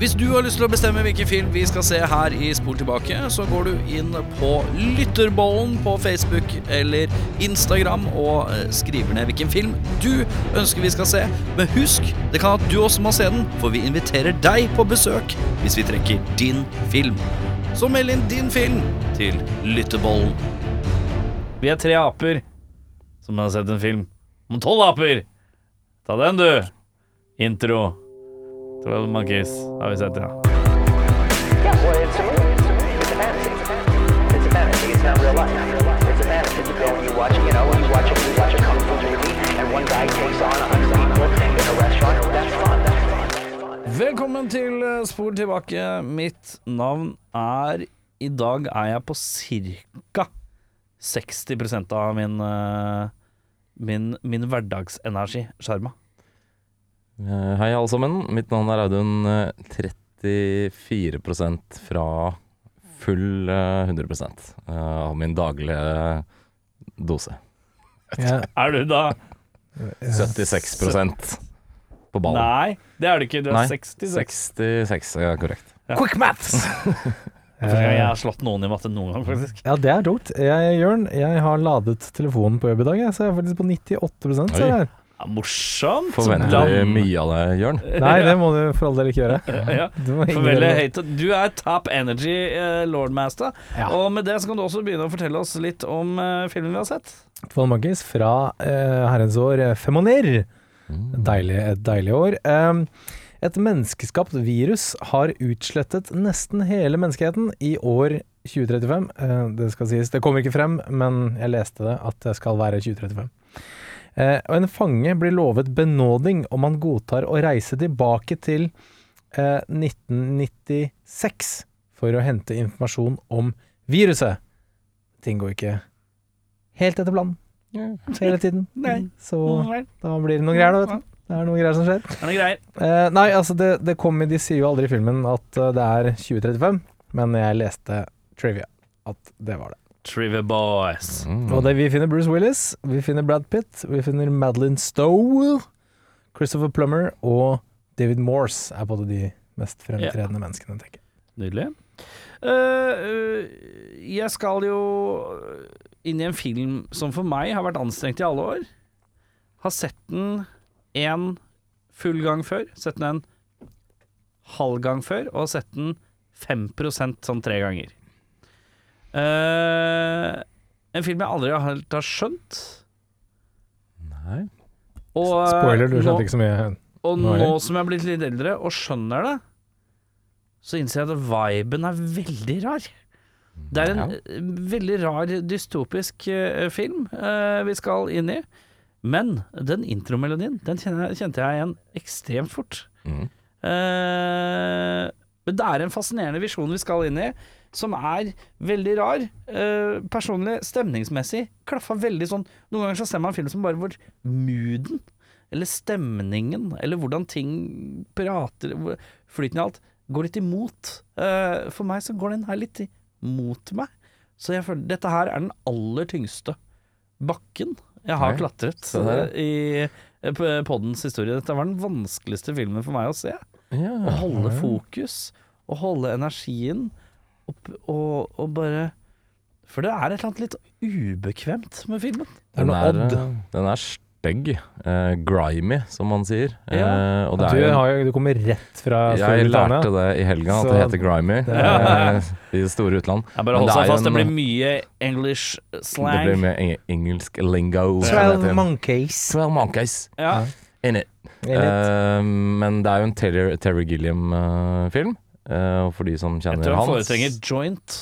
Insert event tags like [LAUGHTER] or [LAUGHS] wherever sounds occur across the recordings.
Hvis du har lyst til å bestemme hvilken film vi skal se her i Spol tilbake, så går du inn på Lytterbollen på Facebook eller Instagram og eh, skriver ned hvilken film du ønsker vi skal se. Men husk, det kan at du også må se den, for vi inviterer deg på besøk hvis vi trekker din film. Så meld inn din film til Lytterbollen. Vi er tre aper som har sett en film om tolv aper. Ta den, du. Intro. Twelve Monkeys har vi sett, ja. Yeah. Velkommen til eh, Spor tilbake. Mitt navn er I dag er jeg på ca. 60% av min, eh, min, min hverdagsenergi. Sjarma. Eh, Hei alle sammen, mitt navn er Audun. eh, 34% fra full eh, 100 eh, av min daglige dose. Ja, Er du da 76% på ballen. Nei, det er du ikke. Du er Nei, 66. 66 ja, korrekt. Quick maths! [LAUGHS] Jeg har slått noen i matte noen gang, faktisk. ja, det er dumt. Jeg, Jørn, jeg har ladet telefonen på jobb i dag, jeg, så jeg er faktisk på 98 så jeg her. Ja, morsomt. Forventer du mye av deg, Jørn? [LAUGHS] Nei, det må du for all del ikke gjøre. [LAUGHS] Ja. Du. Du er top energy uh, lordmaster. Ja. Og med det så kan du også begynne å fortelle oss litt om uh, filmen vi har sett. Twelve Monkeys fra uh, herrens år eh, Mm. Deilig, et deilig år. Um, et menneskeskapt virus har utslettet nesten hele menneskeheten i år 2035. Eh, det skal sies, det kommer ikke frem, men jeg leste det at det skal være 2035. Eh, og en fange blir lovet benåding om han godtar å reise tilbake til eh, 1996 for å hente informasjon om viruset. Ting går ikke helt etter planen hele tiden. [LAUGHS] Så da blir det noen greier, da, vet du. Det er noen greier som skjer. Er det greier? Eh, nei, altså, det, det kommer De sier jo aldri i filmen at eh, det er 2035, men jeg leste trivia at det var det. Trivia Boys. Mm. Og det, vi finner Bruce Willis, vi finner Brad Pitt, vi finner Madeline Stowe, Christopher Plummer og David Morse er både de mest fremtredende menneskene, tenker jeg. Nydelig. Uh, eh, jeg skal jo inn i en film som for meg har vært anstrengt i alle år. Har sett den én full gang før, sett den en halv gang før, og har sett den 5% sånn tre ganger. Eh, en film jeg aldri helt har skjønt. Nei. Og, eh, Spoiler, du nå- skjønte ikke så mye. og Nå er nå som jeg har blitt litt eldre og skjønner det, så innser jeg at viben er veldig rar. Det er en Ja. eh, veldig rar dystopisk uh, film uh, vi skal inn i. Men den intromelodien, den kjente jeg, kjente jeg igjen ekstremt fort. Mm. Uh, men det er en fascinerende visjon vi skal inn i, som er veldig rar. Eh, personlig, stemningsmessig, klaffa veldig sånn Noen ganger så ser man film som bare hvor mooden, eller stemningen, eller hvordan ting prater, flyten i alt, går litt imot. Eh, for meg så går den her litt imot meg. Så jeg føler dette her er den aller tyngste bakken jeg har Nei, klatret se eh, i eh, poddens historie. Dette var den vanskeligste filmen for meg å se. Å Ja. holde fokus, å holde energien, og, og, og bare For det er et eller annet litt ubekvemt med filmen. Det er Den noe er, odd. eh, den er stygg. eh, grimy, som man sier. Ja. Eh, og det Du, er jo har, du kommer rett fra Jeg lærte det i helga, at Så- det heter grimy Det [LAUGHS] ja. eh, i det store utland. Ja, bare hold jo fast, det blir mye English Det blir mye eng engelsk lingo. Twelve Monkeys. Twelve monkeys ja. in it. Litt. Eh, men det er jo en Terry, Terry Gilliam-film. Og for de som kjenner hans Jeg tror han foretrenger joint.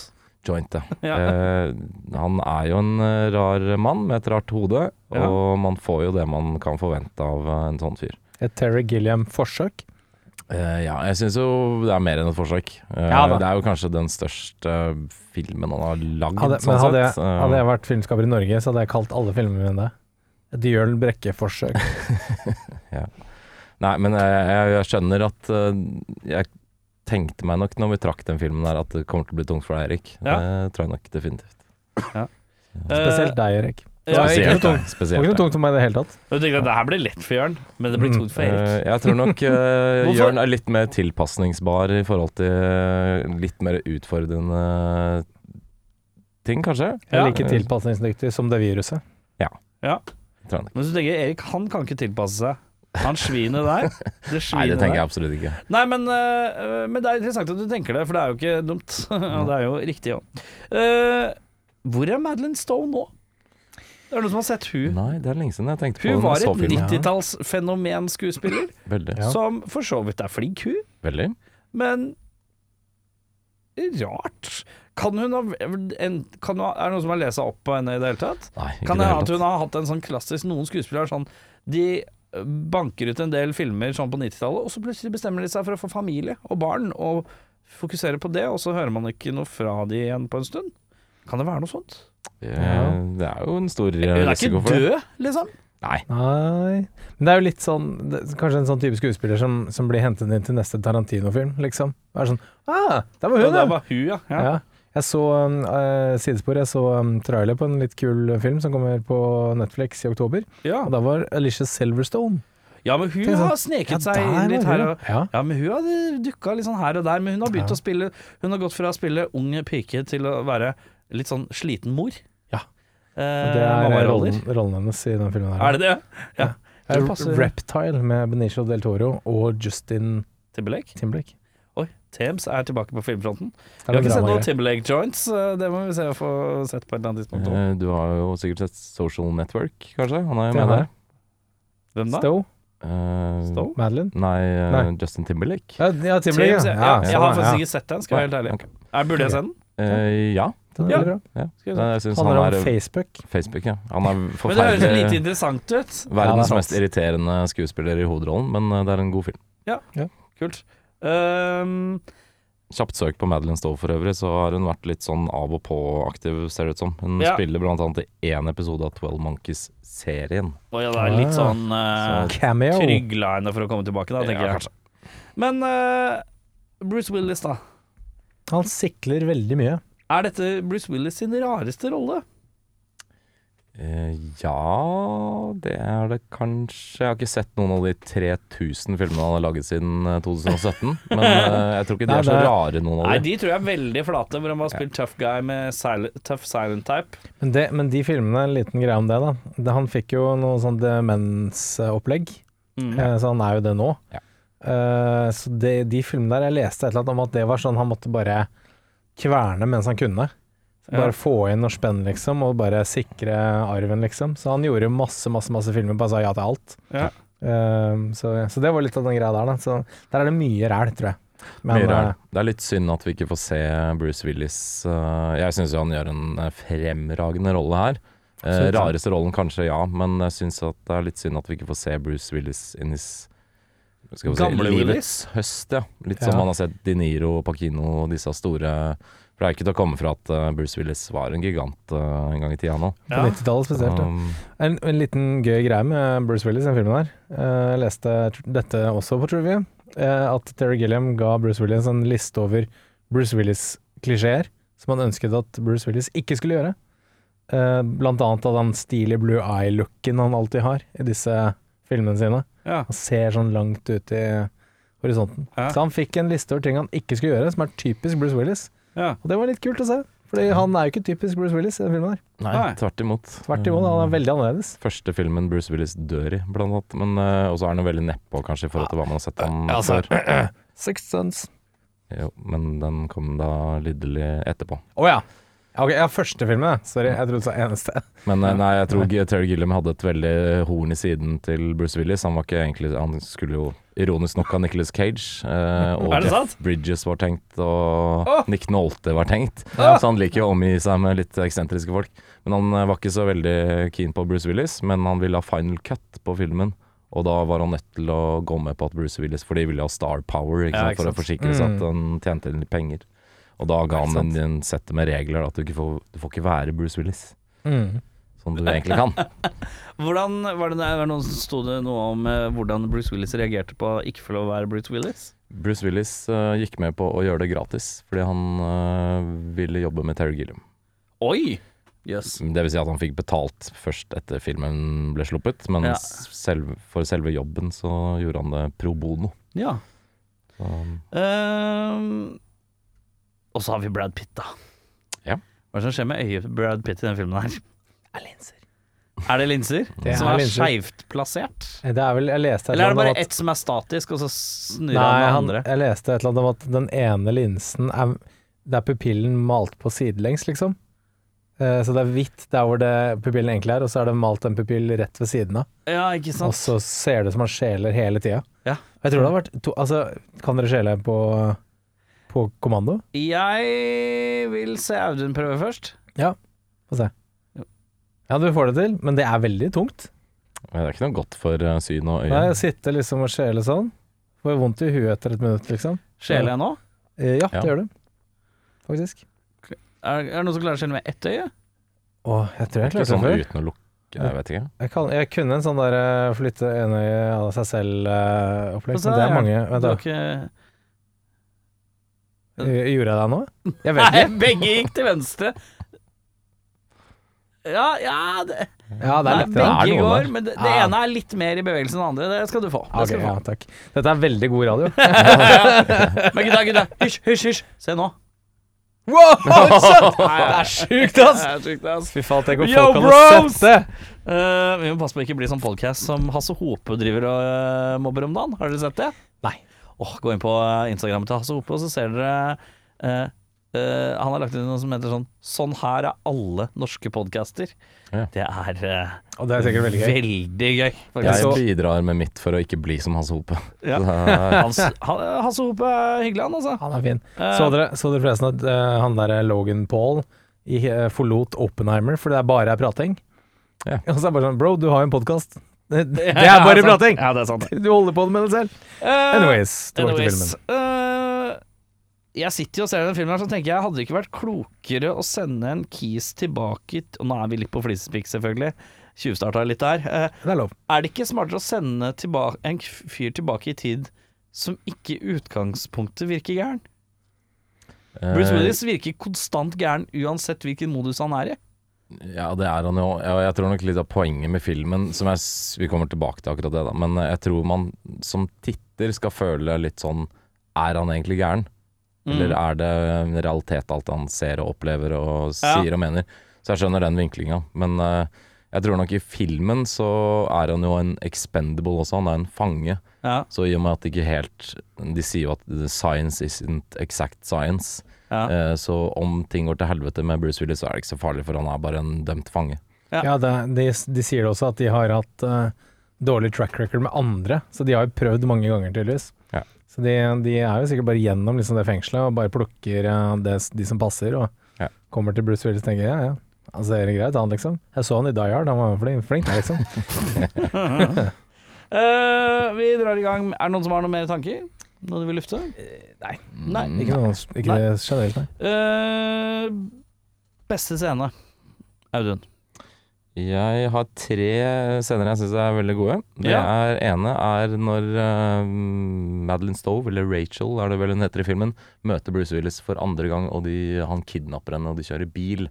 Joint, ja. [LAUGHS] Ja. Eh, han er jo en eh, rar mann med et rart hode, Ja. og man får jo det man kan forvente av eh, en sånn fyr. Et Terry Gilliam-forsøk. Uh, ja, jeg syns jo det er mer enn et forsøk. Uh, Ja det er jo kanskje den største filmen han har lagd, Hadde, sånn men hadde jeg. Eh, hadde jeg vært filmskaper i Norge, så hadde jeg kalt alle filmene mine det. Et Jørn Brekke-forsøk. [LAUGHS] Nei, men jeg, jeg, jeg skjønner at uh, Jeg tenkte meg nok når vi trakk den filmen her, at det kommer til å bli tungt for deg, Erik. Ja. Det tror jeg nok definitivt. [LAUGHS] Spesielt deg, Erik. Det spesielt, ikke noe Spesielt tungt. deg. Det Spesielt var ikke noe tungt for meg i det hele tatt. Du tenker at det her blir lett for Jørn, men det blir tungt for Erik. Eh, jeg tror nok uh, [LAUGHS] Jørn er litt mer tilpasningsbar i forhold til eh, litt mer utfordrende ting, kanskje. Ja. like tilpasningsdyktig som det viruset. Ja. ja. Men så tenker jeg Erik, han kan ikke tilpasse seg. Han svinet der. [LAUGHS] Det Nei, det tenker jeg absolutt ikke. Nei, men, øh, men det er interessant at du tenker det, for det er jo ikke dumt. [LAUGHS] Og det er jo riktig òg. hvor er Madeline Stone nå? Det er noen som har sett hun. Nei, det er lenge siden jeg tenkte på Hun var et filmen. 90-tallsfenomen-skuespiller, [LAUGHS] Veldig. Ja. som for så vidt er flink, hun. Veldig. Men rart. Kan hun ha en, kan hun ha, Er det noen som har lest seg opp på henne i det hele tatt? Nei, ikke Kan det det hele hende at hun har hatt en sånn klassisk Noen skuespillere er sånn De banker ut en del filmer sånn på 90-tallet, og så plutselig bestemmer de seg for å få familie og barn, og fokusere på det, og så hører man ikke noe fra de igjen på en stund. Kan det være noe sånt? Ja, Det er jo en stor Hun er ikke for død, liksom? Nei. Nei Men det er jo litt sånn det, Kanskje en sånn type skuespiller som, som blir hentet inn til neste Tarantino-film, liksom. Det er sånn Ah, der var Ja, hun, det ja! var hun, ja. ja. Ja. Jeg så eh, sidespor, jeg så um, trailer på en litt kul film som kommer på Netflix i oktober. Ja. Og da var Alicia Silverstone. ja, men hun sånn, har sneket Ja, seg inn litt her og Ja. Ja, men hun har dukka litt sånn her og der. Men hun har begynt Ja. å spille Hun har gått fra å spille ung pike til å være litt sånn sliten mor. Ja. Eh, det er rollen, rollen hennes i den filmen. her. Er det det? Ja. Det. Reptile med Benicio del Toro og Justin Timberlake? Timberlake. Thames er tilbake på filmfronten. Vi har ikke sett noen Timberlake joints. eh, Det må vi se å få sett på et eller annet tidspunkt. også. Eh, Du har jo sikkert sett Social Network, kanskje? Han er jo med der. Hvem da? Stowe? Uh, Stowe? Madeline? Nei, uh, Nei. Justin Timberlake. Ja, ja Timberlake. Thames, Ja. ja. Ja, jeg har faktisk ikke sett den, skal jeg være helt ærlig. Okay. Er, burde jeg se den? Uh, ja. Den er Ja. bra. ja. Han Handler om er Facebook. Facebook, ja. Han er [LAUGHS] Men det høres litt lite interessant ut. Verdens Ja, er mest irriterende skuespiller i hovedrollen, men det er en god film. Kult. Um, Kjapt søk på Madeline Stowe for øvrig, så har hun vært litt sånn av og på-aktiv, ser det ut som. Hun Ja. spiller blant annet i én episode av Twelve Monkeys-serien. Oh, ja, det er litt Ah. sånn uh, Cameo. Trygla henne for å komme tilbake, da, tenker Ja, jeg. Men uh, Bruce Willis, da. Han sikler veldig mye. Er dette Bruce Willis sin rareste rolle? Eh, ja, det er det kanskje. Jeg har ikke sett noen av de 3000 filmene han har laget siden eh, 2017. [LAUGHS] Men eh, jeg tror ikke de er så rare, noen av dem. Nei, de tror jeg er veldig flate, hvor han har spilt tough guy med silent, tough silent type. Men, det, men de filmene, en liten greie om det, da. Det, han fikk jo noe sånn demensopplegg, Mm. eh, så han er jo det nå. Ja. Eh, så det, de filmene der, jeg leste et eller annet om at det var sånn han måtte bare kverne mens han kunne. Bare få inn og spenn, liksom, og bare sikre arven, liksom. Så han gjorde masse, masse masse filmer, bare sa ja til alt. Ja. Eh, så, så det var litt av den greia der, da. Så der er det mye ræl, tror jeg. Men, Mye ræl. eh, Det er litt synd at vi ikke får se Bruce Willis. eh, jeg syns han gjør en eh, fremragende rolle her. Eh, rareste rollen kanskje, ja, men jeg syns at det er litt synd at vi ikke får se Bruce Willis in his skal vi si, Gamle livets høst, ja. Litt Ja. som man har sett De Niro, Pacino og disse store For det er ikke til å komme fra at eh, Bruce Willis var en gigant eh, en gang i tida nå. på 90-tallet spesielt. ja. Um, En, en liten gøy greie med Bruce Willis i den filmen her. Eh, Jeg leste dette også på Trivia. eh, At Terry Gilliam ga Bruce Willis en liste over Bruce Willis-klisjeer som han ønsket at Bruce Willis ikke skulle gjøre. Eh, Blant annet av den stilige blue eye-looken han alltid har i disse filmene sine. Ja. Han ser sånn langt ut i horisonten. Ja. Så han fikk en liste over ting han ikke skulle gjøre, som er typisk Bruce Willis. Ja. Og det var litt kult å se. Fordi han er jo ikke typisk Bruce Willis i den filmen her. nei, Nei. tvert imot. Tvert imot, han er veldig annerledes. Første filmen Bruce Willis dør i, blant annet. Men uh, også er han jo veldig nedpå, kanskje, i forhold til hva man har sett ham Ja, altså, før. [CLEARS THROAT] Sixth Sons. Jo, men den kom da lydelig etterpå. Å ja. Ok, ja, første filmen. Sorry, jeg trodde det var eneste. Men eh, nei, jeg tror Terry Gilliam hadde et veldig horn i siden til Bruce Willis. Han var ikke egentlig Han skulle jo ironisk nok ha Nicholas Cage. eh, [LAUGHS] og Jeff sant? Bridges var tenkt, og oh! Nick Nolte var tenkt. Ja. Så han liker jo å omgi seg med litt eksentriske folk. Men han eh, var ikke så veldig keen på Bruce Willis, men han ville ha final cut på filmen. Og da var han nødt til å gå med på at Bruce Willis For de ville ha star power, ikke Ja, sant? for å forsikre seg at Mm. han tjente litt penger. Og da ga han en, en sett med regler, at du ikke får, du får ikke være Bruce Willis. Mm. Som du egentlig kan. [LAUGHS] Hvordan var det, noen som sto det noe om eh, hvordan Bruce Willis reagerte på å ikke få lov å være Bruce Willis? Bruce Willis eh, gikk med på å gjøre det gratis, fordi han eh, ville jobbe med Terry Gilliam. Oi! Yes. Det vil si at han fikk betalt først etter filmen ble sluppet, men Ja. selv, for selve jobben så gjorde han det pro bono. Ja. Så, Ehm, og så har vi Brad Pitt, da. Ja. Hva er det som skjer med øyet Brad Pitt i den filmen her? [LAUGHS] Er linser. Er det linser? [LAUGHS] Det som er er skeivt plassert? Det er vel, jeg leste et Eller er det bare ett som er statisk, og så snur Nei, han han, den andre? jeg leste et eller annet om at den ene linsen er Det er pupillen malt på sidelengs, liksom. Eh, Så det er hvitt der hvor det, pupillen egentlig er, og så er det malt en pupill rett ved siden av. Ja, ikke sant? Og så ser det ut som han skjeler hele tida. Ja. Jeg tror det har vært to Altså, kan dere skjele på, på kommando? Jeg vil se Audun prøve først. Ja, Få se. Ja, du får det til, men det er veldig tungt. det er ikke noe godt for eh, syn og øye. Nei, å sitte liksom og skjele sånn. Får vondt i huet etter et minutt, liksom. Skjeler jeg nå? Eh, Ja, Ja. det gjør du. Faktisk. Er, er det noen som klarer å skjele med ett øye? Å, jeg tror jeg Ikke klarte det sånn før. uten å lukke Jeg vet ikke. Jeg, kan, jeg kunne en sånn der eh, flytte enøye av seg selv-opplegg, se men det er mange Vent, Du da. har ikke Gjorde jeg det nå? Jeg vet Nei, [LAUGHS] begge gikk til venstre. Ja, ja det, Ja, det er Nei, det er Begge noe går, men det, det Ja. ene er litt mer i bevegelse enn det andre. Det skal du få. Det Ok, skal du ja, takk. Dette er veldig god radio. [LAUGHS] Men gutta, gutta, hysj, hysj, hysj. Se nå. Wow! [LAUGHS] Det er sjukt, ass! Det er sjukt, ass. Fy faen, tenk om Yo, folk hadde sett det! Uh, vi må passe på å ikke bli sånn podcast som Hasse Hope driver og uh, mobber om dagen. Har dere sett det? Nei. Åh, gå inn på Instagram til Hasse Hope, og så ser dere eh, eh, Han har lagt inn noe som heter sånn Sånn her er alle norske podcaster. Ja. Det er eh, Og det er sikkert veldig gøy. veldig gøy. Jeg faktisk. så- bidrar med mitt for å ikke bli som Hasse Hope. Ja. Så, eh, [LAUGHS] Hans, han, Hasse Hope er hyggelig, han altså. Han er fin. Eh, Så dere, så dere forresten at eh, han der Logan Paul i, eh, forlot Oppenheimer fordi det er bare er prating? Ja. [LAUGHS] Og så er det bare sånn Bro, du har jo en podkast. Det, [LAUGHS] det er bare prating! Ja, det er sant. Du holder på med det selv. Eh, Anyways, tilbake til filmen. øh, jeg sitter jo og ser den filmen her, så tenker jeg hadde det ikke vært klokere å sende en Keys tilbake Og nå er vi litt på flisespikk, selvfølgelig. Tjuvstarta litt der. Eh, Det er lov. er det ikke smartere å sende tilbake, en fyr tilbake i tid som ikke i utgangspunktet virker gæren? Bruce eh, Willis virker konstant gæren uansett hvilken modus han er i. Ja, det er han jo. Ja, jeg tror nok litt av poenget med filmen som jeg, Vi kommer tilbake til akkurat det, da. Men eh, jeg tror man som titter skal føle litt sånn Er han egentlig gæren? Eller Mm. er det en realitet alt han ser og opplever og Ja. sier og mener? Så jeg skjønner den vinklinga. Men uh, jeg tror nok i filmen så er han jo en expendable også. Han er en fange. Ja, Så i og med at det ikke helt De sier jo at science isn't exact science. Ja. Eh, så om ting går til helvete med Bruce Willis, så er det ikke så farlig, for han er bare en dømt fange. Ja. Ja, det, de, de sier det også at de har hatt uh, dårlig track record med andre, så de har jo prøvd mange ganger, tydeligvis. Ja. Så de, de er jo sikkert bare gjennom liksom det fengselet og bare plukker uh, det, de som passer, og Ja. kommer til Bruce Willis og tenker ja, ja. Han ser greit han, liksom. Jeg så han i Die Hard, han var flink, flink liksom. uh, [LAUGHS] vi drar i gang. Er det noen som har noen mer tanker? Noe du vil lufte? nei. Nei. Ikke, noe, ikke Nei. det generelt, nei. Uh, beste scene, Audun. Jeg har tre scener jeg syns er veldig gode. Det Ja. er ene er når uh, Madeline Stove, eller Rachel er det vel hun heter i filmen, møter Bruce Willis for andre gang, og de, han kidnapper henne, og de kjører bil.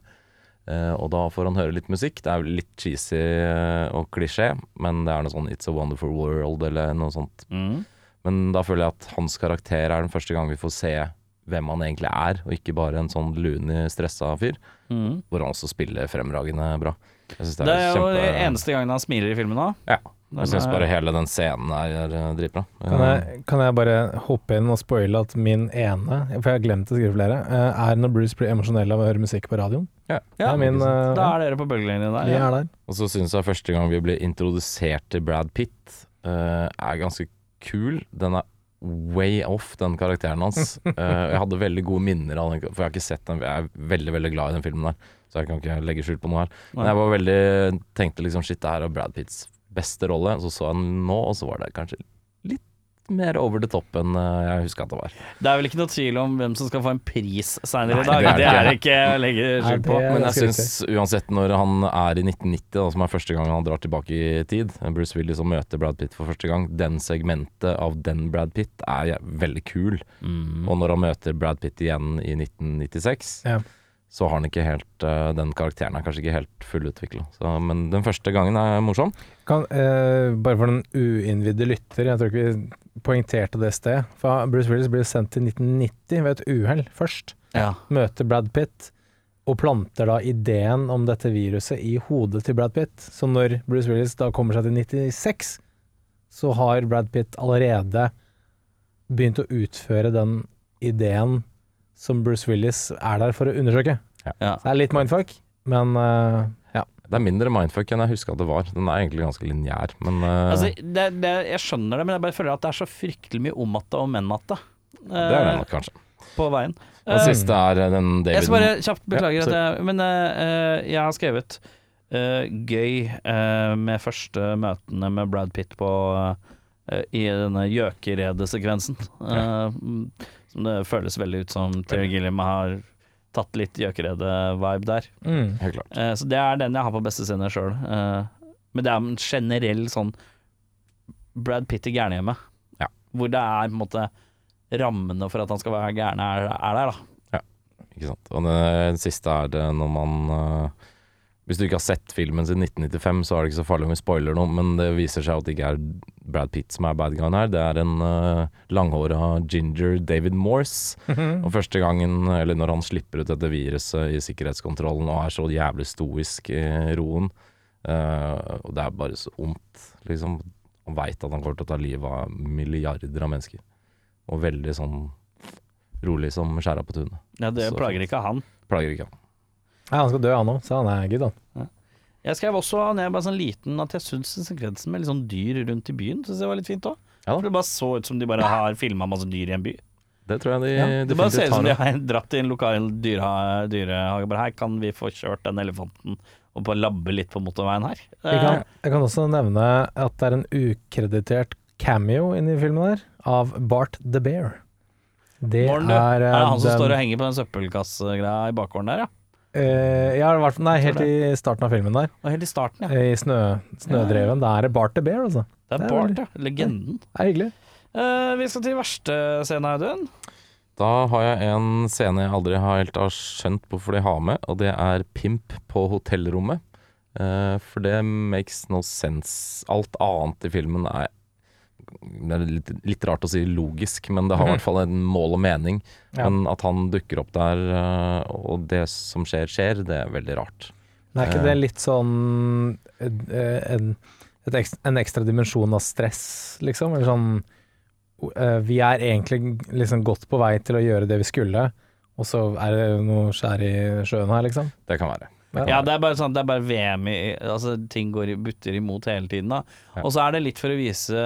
Uh, og da får han høre litt musikk. Det er vel litt cheesy eh, og klisjé, men det er noe sånn It's a Wonderful World eller noe sånt. Men da føler jeg at hans karakter er den første gang vi får se hvem han egentlig er, og ikke bare en sånn lune, stressa fyr. Mm. Hvor han også spiller fremragende bra. Jeg er, Det er jo kjempe- den eneste gangen han smiler i filmen òg. Ja. Den Jeg syns er- bare hele den scenen er eh, dritbra. Kan jeg, kan jeg bare hoppe inn og spoile at min ene, for jeg har glemt å skrive flere, eh, er når Bruce blir emosjonell av å høre musikk på radioen. Ja. ja er min, eh, Da er dere på bølgelinjen der. Ja. er der. Og så syns jeg første gang vi blir introdusert til Brad Pitt, eh, er ganske kul. Den er way off, den karakteren hans. uh, [LAUGHS] jeg hadde veldig gode minner av den, for jeg har ikke sett den. Jeg er veldig veldig glad i den filmen der, så jeg kan ikke legge skjul på noe her. Men jeg var veldig tenkte liksom shit, det her er Brad Pitts beste rolle. Så så jeg den nå, og så var det kanskje litt mer over the top enn eh, jeg husker at det var. Det er vel ikke noe tvil om hvem som skal få en pris seinere i dag. det er Det det er ikke. Jeg å legge skjul på. Men jeg syns uansett når han er i 1990, da, som er første gang han drar tilbake i tid, Bruce Willis og møter Brad Pitt for første gang, den segmentet av den Brad Pitt er veldig kul. Mm. Og når han møter Brad Pitt igjen i 1996, Ja. Så har den ikke helt eh, Den karakteren er kanskje ikke helt fullutvikla. Men den første gangen er morsom. Kan, eh, bare for den uinnvidde lytter, jeg tror ikke vi poengterte det sted. For Bruce Willis blir sendt til 1990 ved et uhell først. Ja. Møter Brad Pitt, og planter da ideen om dette viruset i hodet til Brad Pitt. Så når Bruce Willis da kommer seg til 96, så har Brad Pitt allerede begynt å utføre den ideen som Bruce Willis er der for å undersøke. Ja. Så det er litt mindfuck, men uh, ja. Det er mindre mindfuck enn jeg huska det var. Den er egentlig ganske lineær, men uh... Altså, det, det, jeg skjønner det, men jeg bare føler at det er så fryktelig mye om matte og men matte. Uh, det er det eh, nok kanskje. På veien. Den siste er den den Jeg skal bare kjapt beklage Ja, at jeg Men jeg har skrevet eh, gøy eh, med første møtene med Brad Pitt på i denne gjøkeredesekvensen. Uh, som det føles veldig ut som Terry Gilliam har tatt litt gjøkerede-vibe der. Mm. Helt klart. Eh, så det er den jeg har på beste scene sjøl. men det er en generell sånn Brad Pitt i gærnehjemmet. Ja. Hvor det er på en måte rammene for at han skal være gæren, er, er der, da. Ikke sant. Og det siste er det når man eh, Hvis du ikke har sett filmen siden 1995, så er det ikke så farlig om vi spoiler noe, men det viser seg at det ikke er Brad Pitt som er bad guyen her. Det er en uh, langhåra ginger David Morse. Og første gangen, eller når han slipper ut dette viruset i sikkerhetskontrollen og er så jævlig stoisk i roen, uh, og det er bare så ondt, liksom. Han veit at han kommer til å ta livet av milliarder av mennesker. Og veldig sånn rolig som skjæra på tunet. Ja, det Så plager ikke han. Plager ikke han. Ja, han skal dø, han òg, så han er good, han. Jeg skrev også ned bare sånn liten at jeg syns sekvensen med litt sånn dyr rundt i byen Synes jeg var litt fint òg. Ja da. For det bare så ut som de bare har filma masse dyr i en by. Det tror jeg de Ja, Det bare ser ut som de har. dratt i en lokal dyreha- dyrehage. Bare her kan vi få kjørt den elefanten og bare labbe litt på motorveien her. Jeg kan, jeg kan også nevne at det er en ukreditert cameo inni filmen der, av Bart the Bear. Det Morten, du. er, Er eh, det han som den- står og henger på den søppelkassegreia i bakgården der, ja? Eh, ja, i hvert fall- nei, helt i starten av filmen der. Og helt i starten, ja. I snø, Snødreven. Da er det Bart the Bear, altså. Det er det er Bart, veldig- ja. Legenden. Det er hyggelig. Eh, vi skal til verste scene, Audun. Da har jeg en scene jeg aldri har helt har skjønt hvorfor de har med, og det er pimp på hotellrommet. Eh, for det makes no sense. Alt annet i filmen er det er litt, litt rart å si logisk, men det har i hvert fall en mål og mening. Ja. Men at han dukker opp der, eh, og det som skjer, skjer, det er veldig rart. Men er ikke det litt sånn eh, en, en ekstra dimensjon av stress, liksom? Eller sånn eh, Vi er egentlig liksom godt på vei til å gjøre det vi skulle, og så er det noe skjær i sjøen her, liksom? Det kan være. Ja, det er bare sånn Det er bare VM i Altså, ting går i butter imot hele tiden, da. Ja. Og så er det litt for å vise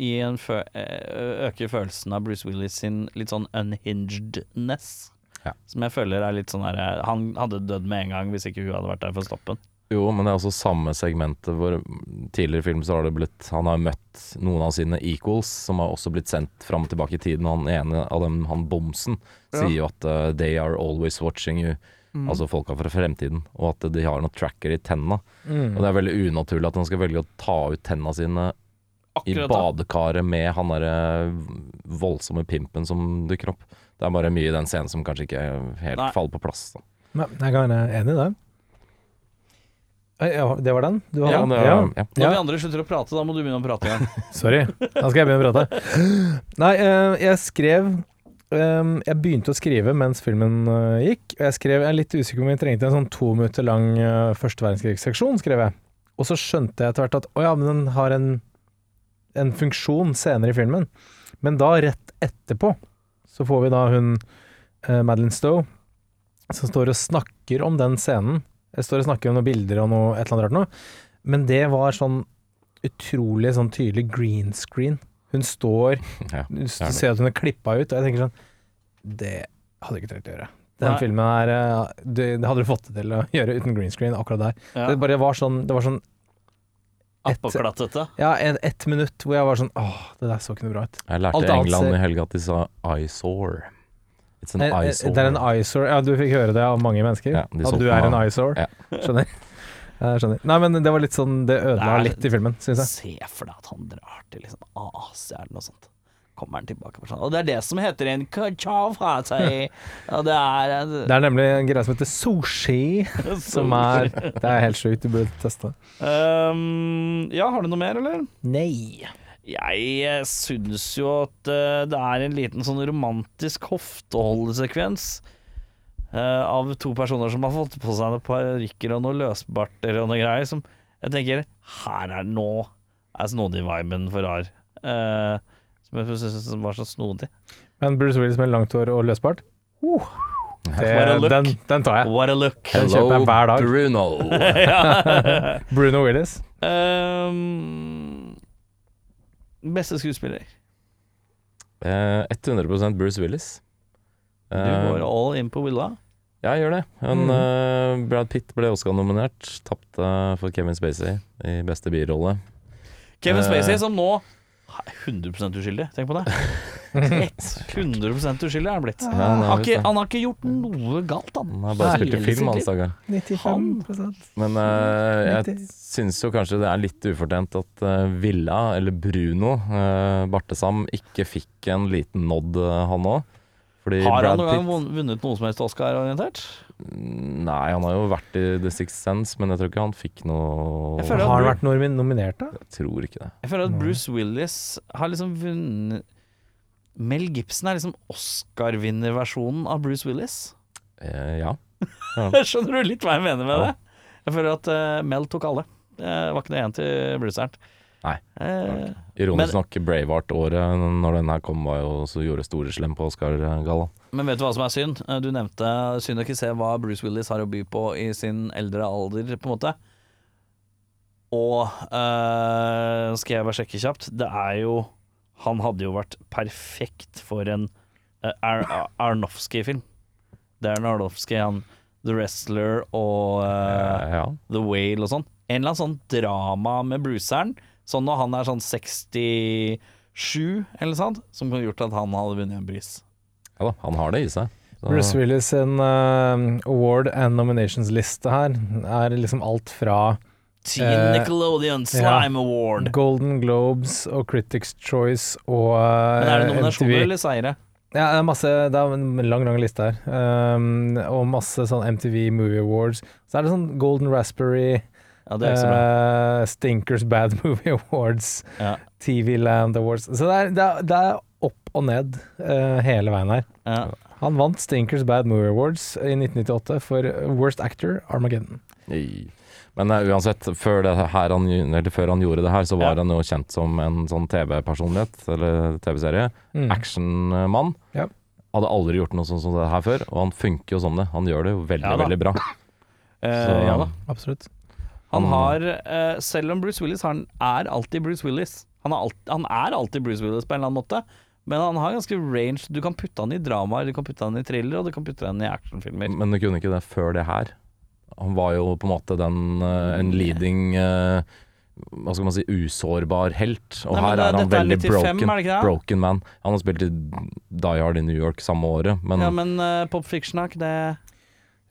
i en fø eh, Øke følelsen av Bruce Willis sin litt sånn unhingedness. Ja. Som jeg føler er litt sånn der Han hadde dødd med en gang hvis ikke hun hadde vært der for å stoppe den. Jo, men det er også samme segmentet hvor tidligere i film så har det blitt Han har møtt noen av sine equals, som har også blitt sendt fram og tilbake i tiden. Han ene av dem, han Bomsen, sier jo at uh, 'they are always watching you'. Altså folka fra fremtiden. Og at de har noen tracker i tenna. Mm. Og det er veldig unaturlig at han skal velge å ta ut tenna sine i Akkurat i badekaret med han derre voldsomme pimpen som dukker opp. Det er bare mye i den scenen som kanskje ikke helt Nei. faller på plass. Da. Men jeg kan være enig i det. Eh, Ja, det var den? Du Ja, den? det var- ja. Når Ja. vi andre slutter å prate, da må du begynne å prate igjen. [LAUGHS] Sorry, da skal jeg begynne å prate. Nei, eh, jeg skrev eh, Jeg begynte å skrive mens filmen eh, gikk, jeg skrev Jeg er litt usikker om vi trengte en sånn to minutter lang uh, første verdenskrigsseksjon, skrev jeg. Og så skjønte jeg etter hvert at å ja, men den har en, en funksjon senere i filmen. Men da, rett etterpå, så får vi da hun uh, Madeline Stowe som står og snakker om den scenen. Jeg står og snakker om noen bilder og noe et eller annet rart noe. Men det var sånn utrolig sånn tydelig green screen. Hun står [LAUGHS] Ja, Du ser at hun er klippa ut, og jeg tenker sånn Det hadde jeg ikke trengt å gjøre. Den Nei. filmen her eh, det, det hadde du fått det til å [LAUGHS] gjøre uten green screen akkurat der. Ja. Det bare var sånn Det var sånn et- Appåklattete. Ja, en, ett minutt hvor jeg var sånn Åh, det der så ikke noe bra ut. Jeg lærte Alt i England i helga at de sa eyesore. It's an eh, eyesore. Det er en eyesore. Ja, du fikk høre det av mange mennesker. Ja, at du er en eyesore. Ja. Skjønner. [LAUGHS] Jeg skjønner. Nei, men det var litt sånn Det ødela Nei. litt i filmen, syns jeg. Se for deg at han drar til liksom Asia eller noe sånt. kommer han tilbake. for sånn. Og det er det som heter en kachavhati. Og [LAUGHS] det er en Det er nemlig en greie som heter sushi, [LAUGHS] [LAUGHS] som er Det er helt sjukt, du burde teste. um, Ja, har du noe mer, eller? Nei. Jeg eh, syns jo at eh, det er en liten sånn romantisk hofteholdesekvens eh, av to personer som har fått på seg noen parykker og noen løsbarter og noe greier, som jeg tenker Her er nå er snodig-viben for rar. Uh, som jeg synes var så snodig. Men Bruce Willis med langt hår og løsbart, uh, det, den, den tar jeg. What a look. Den kjøper jeg hver dag. Bruno. [LAUGHS] [LAUGHS] Bruno Willis. Um, beste skuespiller. Uh, 100% Bruce Willis. Du Eh, går all in på Willa. Ja, jeg gjør det. Han, Mm. uh, Brad Pitt ble Oscar-nominert. Tapte for Kevin Spacey i beste birolle. Kevin Eh. Spacey som nå er 100% uskyldig. Tenk på det. [LAUGHS] 100 uskyldig er han blitt. Ja, Han har, ikke, han har ikke gjort noe galt, han. han har bare spilt i film, han liv. 95 Men uh, jeg syns jo kanskje det er litt ufortjent at uh, Villa, eller Bruno, uh, Bartesam, ikke fikk en liten nod, han òg. Fordi Har han noen gang vunnet noe som helst Oscar-orientert? Nei, han har jo vært i The Sixth Sense, men jeg tror ikke han fikk noe Har han vært nomin- nominert, da? Jeg tror ikke det. Jeg føler at Bruce Willis har liksom vunnet Mel Gibson er liksom Oscar-vinnerversjonen av Bruce Willis. Eh, ja. [LAUGHS] Skjønner du litt hva jeg mener med Ja. det? Jeg føler at uh, Mel tok alle. Det var ikke noe igjen til Bruceren. Nei. Eh, Ironisk nok, Braveheart-året når den her kom, var jo så gjorde store slem på Oscar-galla. Men vet du hva som er synd? Eh, Du nevnte synd å ikke se hva Bruce Willis har å by på i sin eldre alder, på en måte. Og eh, skal jeg bare sjekke kjapt Det er jo Han hadde jo vært perfekt for en eh, Ar Arnofsky-film. Det er Arnofsky, han The Wrestler og eh, ja. The Whale og sånn. En eller annen sånn drama med Bruceren, sånn når han er sånn 67 eller sånt, som kunne gjort at han hadde vunnet en pris. ja da, han har det i seg. Så- Bruce Willis sin uh, award and nominations-liste her er liksom alt fra Teen Eh, Nickelodeon Slime Award. Golden Globes og Critics Choice og uh, Men er det nominasjoner MTV. eller seire? Ja, det er masse Det er en lang, lang liste her. Um, og masse sånn MTV Movie Awards. Så er det sånn Golden Raspberry, Ja, det er ikke så bra. eh, Stinkers Bad [LAUGHS] Movie Awards, Ja. TV Land Awards. Så det er, det er, det er opp og ned uh, hele veien her. Ja. Han vant Stinkers Bad Movie Awards i 1998 for Worst Actor, Armageddon. Nei. Men uh, uansett, før, det her han, eller før han gjorde det her, så var Ja. han jo kjent som en sånn TV-personlighet, eller TV-serie. Mm. Actionmann. Ja. Hadde aldri gjort noe sånt som det her før, og han funker jo som det. Han gjør det jo veldig, Ja veldig bra. Eh, Så- ja da. Absolutt. Han Han- har, uh, selv om Bruce Willis han er alltid Bruce Willis han er, alt, han er alltid Bruce Willis på en eller annen måte, men han har ganske range. Du kan putte han i dramaer, du kan putte han i thriller, og du kan putte han i actionfilmer. Men du kunne ikke det før det her. Han var jo på en måte den uh, en leading uh, Hva skal man si usårbar helt. Og Nei, her det- er han veldig er veldig 95, broken, er det det? broken man. Han har spilt i Die Hard i New York samme året, men, Ja, men uh, Pop Fiction er ikke det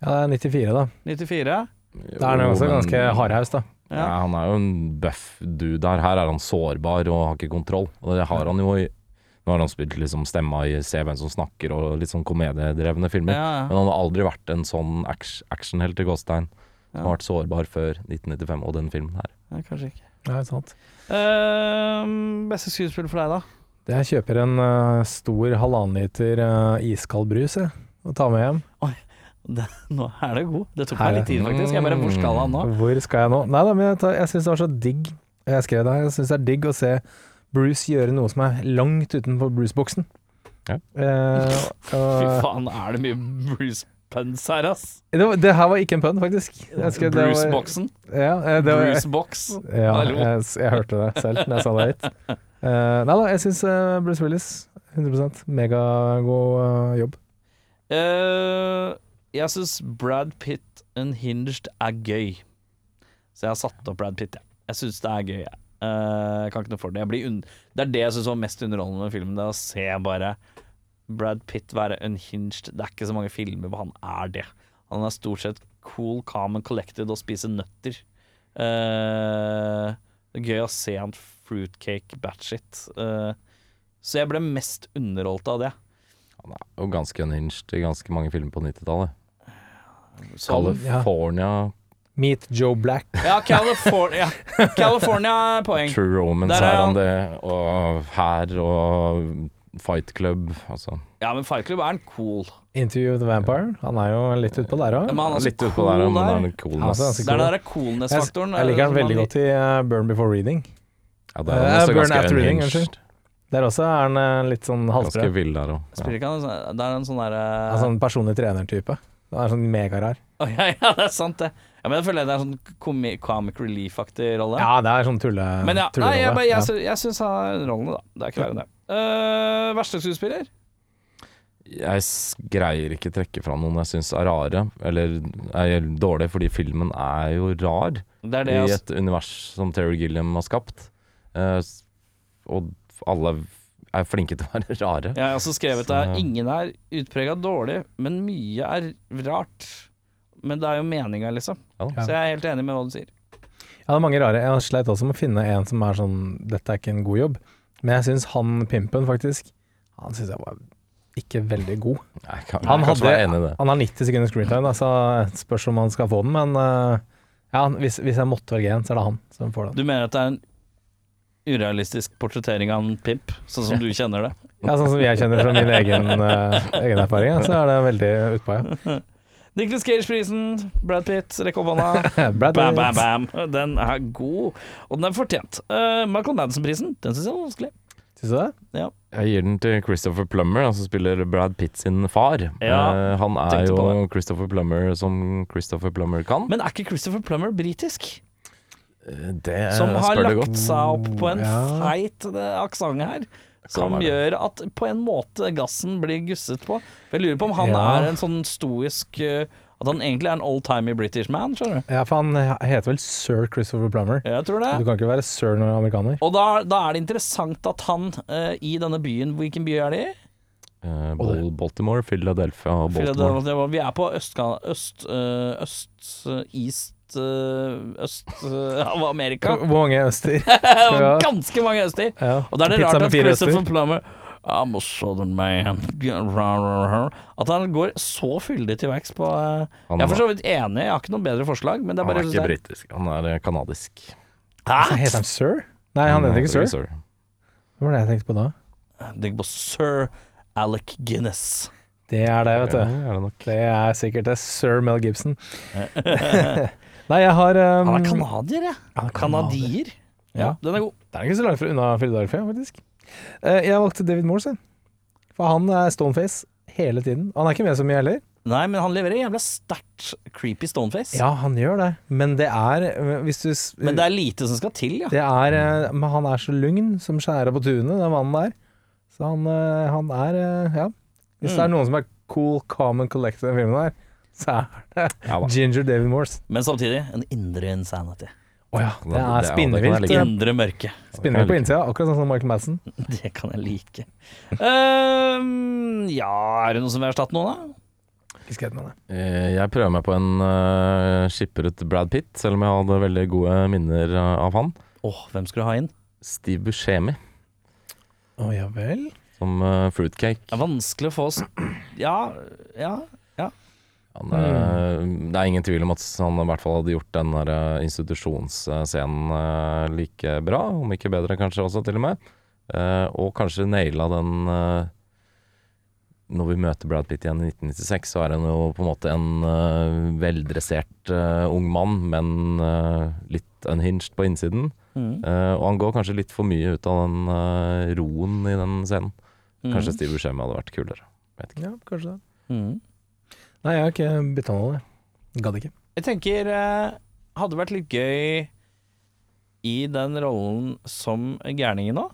Ja, det er 94, da. 94? Da er han Jo, også men- ganske hardhaus, da. Ja. Ja. han er jo en buff dude her. Her er han sårbar og har ikke kontroll. Og det har han jo i Nå har han spilt liksom stemma i Se hvem som snakker og litt sånn komediedrevne filmer. Ja, Men han har aldri vært en sånn act- actionhelt i gåstein. Ja. Har vært sårbar før 1995 og den filmen her. ja. Kanskje ikke. Nei, sant. Uh, beste skuespill for deg, da? Jeg kjøper en uh, stor halvannen liter uh, iskald brus, jeg, og tar med hjem. Det, nå er det god. Det tok meg litt tid, faktisk. Jeg bare, Hvor skal han nå? Hvor skal jeg nå? Nei da, men jeg, tar- jeg syns det var så digg. Jeg skrev det her. Jeg syns det er digg å se Bruce gjøre noe som er langt utenfor Bruce-boksen. Ja. Eh, Fy og- faen, er det mye Bruce puns her, ass? det, var, det her var ikke en pønn, faktisk. Jeg skrev- det var- Bruce-boksen. Ja, eh, det var, Bruce-box. ja Hallo. jeg, jeg hørte det selv når jeg sa det høyt. Eh, nei da, jeg syns Bruce Willis 100% megagod uh, jobb. Eh, jeg syns Brad Pitt Unhinged er gøy. Så jeg har satt opp Brad Pitt, jeg. Jeg syns det er gøy, jeg. Uh, jeg kan ikke noe for det. Det er det jeg syns var mest underholdende med filmen. Det er å se bare Brad Pitt være unhinged. Det er ikke så mange filmer hvor han er det. Han er stort sett cool, calm and collected og spiser nøtter. Uh, det er gøy å se han fruitcake batshit. Uh, Så jeg ble mest underholdt av det. Han er jo ganske unhinged i ganske mange filmer på 90-tallet. California, Meet Joe Black. ja, California, California er poeng. True Romance er er han. det, og her og Fight Club. Altså. Ja, men Fight Club er en cool. Interview with the Vampire. Han er jo litt utpå der òg. Så Litt utpå cool der, men han er coolness. Ja, så Det er den der coolness-faktoren. jeg liker han veldig godt i uh, Burn Before Reading. Ja, det er Eh, også Burn After Reading, unnskyld. Der også er han eh, litt sånn Ganske halsbredt. vill der òg. Ja. sånn- Det er en sånn derre Altså en personlig trener-type. Han er sånn megarar. Oh, ja, ja, det er sant, det. Ja, men jeg føler det er sånn comi comic relief-aktig rolle. Ja, det er sånn tulle... Men ja, nei, jeg, jeg, jeg, sy- jeg syns han har rollene, da. Det er ikke verre enn det. Uh, verste skuespiller? Jeg greier ikke trekke fram noen jeg syns er rare, eller er dårlige, fordi filmen er jo rar Det er det i jeg et univers som Terry Gilliam har skapt. Uh, og alle er flinke til å være [LAUGHS] rare. Jeg har også skrevet at ingen er utprega dårlig, men mye er rart. Men det er jo meninga, liksom. Ja. Så jeg er helt enig med hva du sier. Ja, det er mange rare. Jeg har sleit også med å finne en som er sånn Dette er ikke en god jobb. Men jeg syns han pimpen, faktisk, han syns jeg var ikke veldig god. Nei, kan Han, hadde, være enig det. han har 90 sekunder screentime, så det spørs om han skal få den. Men eh, ja, hvis, hvis jeg måtte velge en, så er det han som får den. Du mener at det er en urealistisk portrettering av en pimp, sånn som du kjenner det? Ja, Sånn som jeg kjenner fra min egen, [LAUGHS] eh, egen erfaring, ja, så er det veldig utpå, ja. Nicholas Cage-prisen, Brad Pitt, rekk opp hånda. Brad Bam, bam, bam. Den er god, og den er fortjent. Uh, Michael Madsen-prisen, den syns jeg var vanskelig. Syns du det? Jeg gir den til Christopher Plummer, som spiller Brad Pitt sin far. Ja, uh, han er jo Christopher Plummer som Christopher Plummer kan. Men er ikke Christopher Plummer britisk? Eh, det Som har lagt seg opp på en Ja. feit eh, aksent her. Som gjør at på en måte gassen blir gusset på. Jeg lurer på om han Ja. er en sånn stoisk eh, At han egentlig er en old-timey British man, skjønner du. Ja, for han heter vel sir Christopher Plummer. Jeg tror det. Du kan ikke være sir når du er amerikaner. Og da, da er det interessant at han i denne byen Hvilken by er det i? Eh, Bal- Baltimore, Philadelphia og Baltimore. Philadelphia. Vi er på østkant øst, eh, øst eh, East Øst av Amerika. Hvor mange øster? [LAUGHS] Ganske mange øster. Ja. Og da er det Pizza rart at Christopher. Plummer I'm a southern man At han går så fyldig til verks på Jeg er for så vidt enig, jeg har ikke noe bedre forslag, men det er Han er ikke britisk, han er kanadisk. Heter han sir? Nei, han heter ikke sir. Hva var det jeg tenkte på da? Tenk på sir Alec Guinness. Det er det, vet Ja, du. er det nok. Det er sikkert det. Sir Mel Gibson. [LAUGHS] Nei, jeg har um, Han er canadier, jeg. Ja. Canadier. Ja, den er god. Det er ikke så langt fra unna Philadelphia, faktisk. Uh, jeg valgte David Morse. For han er stoneface hele tiden. Han er ikke med så mye heller. Nei, men han leverer jævla sterkt creepy stoneface. Ja, han gjør det, men det er eh, Hvis du Men det er lite som skal til, ja. Det er eh, Men han er så lugn som skjæra på tunet, den mannen der. Så han, eh, han er eh, Ja. Hvis det er noen som er cool, calm and collected i den filmen her, så er det Ja. Ginger David Morse. Men samtidig en indre insanity. Å ja. Det- er ja, det spinnevilt. like. eh, Indre mørke. Spinnvilt på innsida, akkurat sånn som Michael Madsen. [LAUGHS] Det kan jeg like. um, ja, er det noen som vil erstatte noen, da? Eh, Jeg prøver meg på en uh, skipperut Brad Pitt, selv om jeg hadde veldig gode minner av han. Åh, hvem skulle du ha inn? Steve Buscemi Å ja vel. som eh, fruitcake. Det er vanskelig å få sånn Ja, ja. Han, eh, Det er ingen tvil om at han i hvert fall hadde gjort den der eh, institusjonsscenen eh, like bra, om ikke bedre kanskje også, til og med. Eh, og kanskje naila den eh, Når vi møter Brad Pitt igjen i 1996, så er han jo på en måte en eh, veldressert eh, ung mann, men eh, litt unhinged på innsiden. Mm. Eh, og han går kanskje litt for mye ut av den uh, roen i den scenen. Mm. Kanskje Steve Buscemi hadde vært kulere. Vet ikke. Ja, kanskje det. Mm. Nei, jeg har ikke bytta noe. Gadd ikke. Jeg tenker uh, hadde vært litt gøy i den rollen som gærningen nå.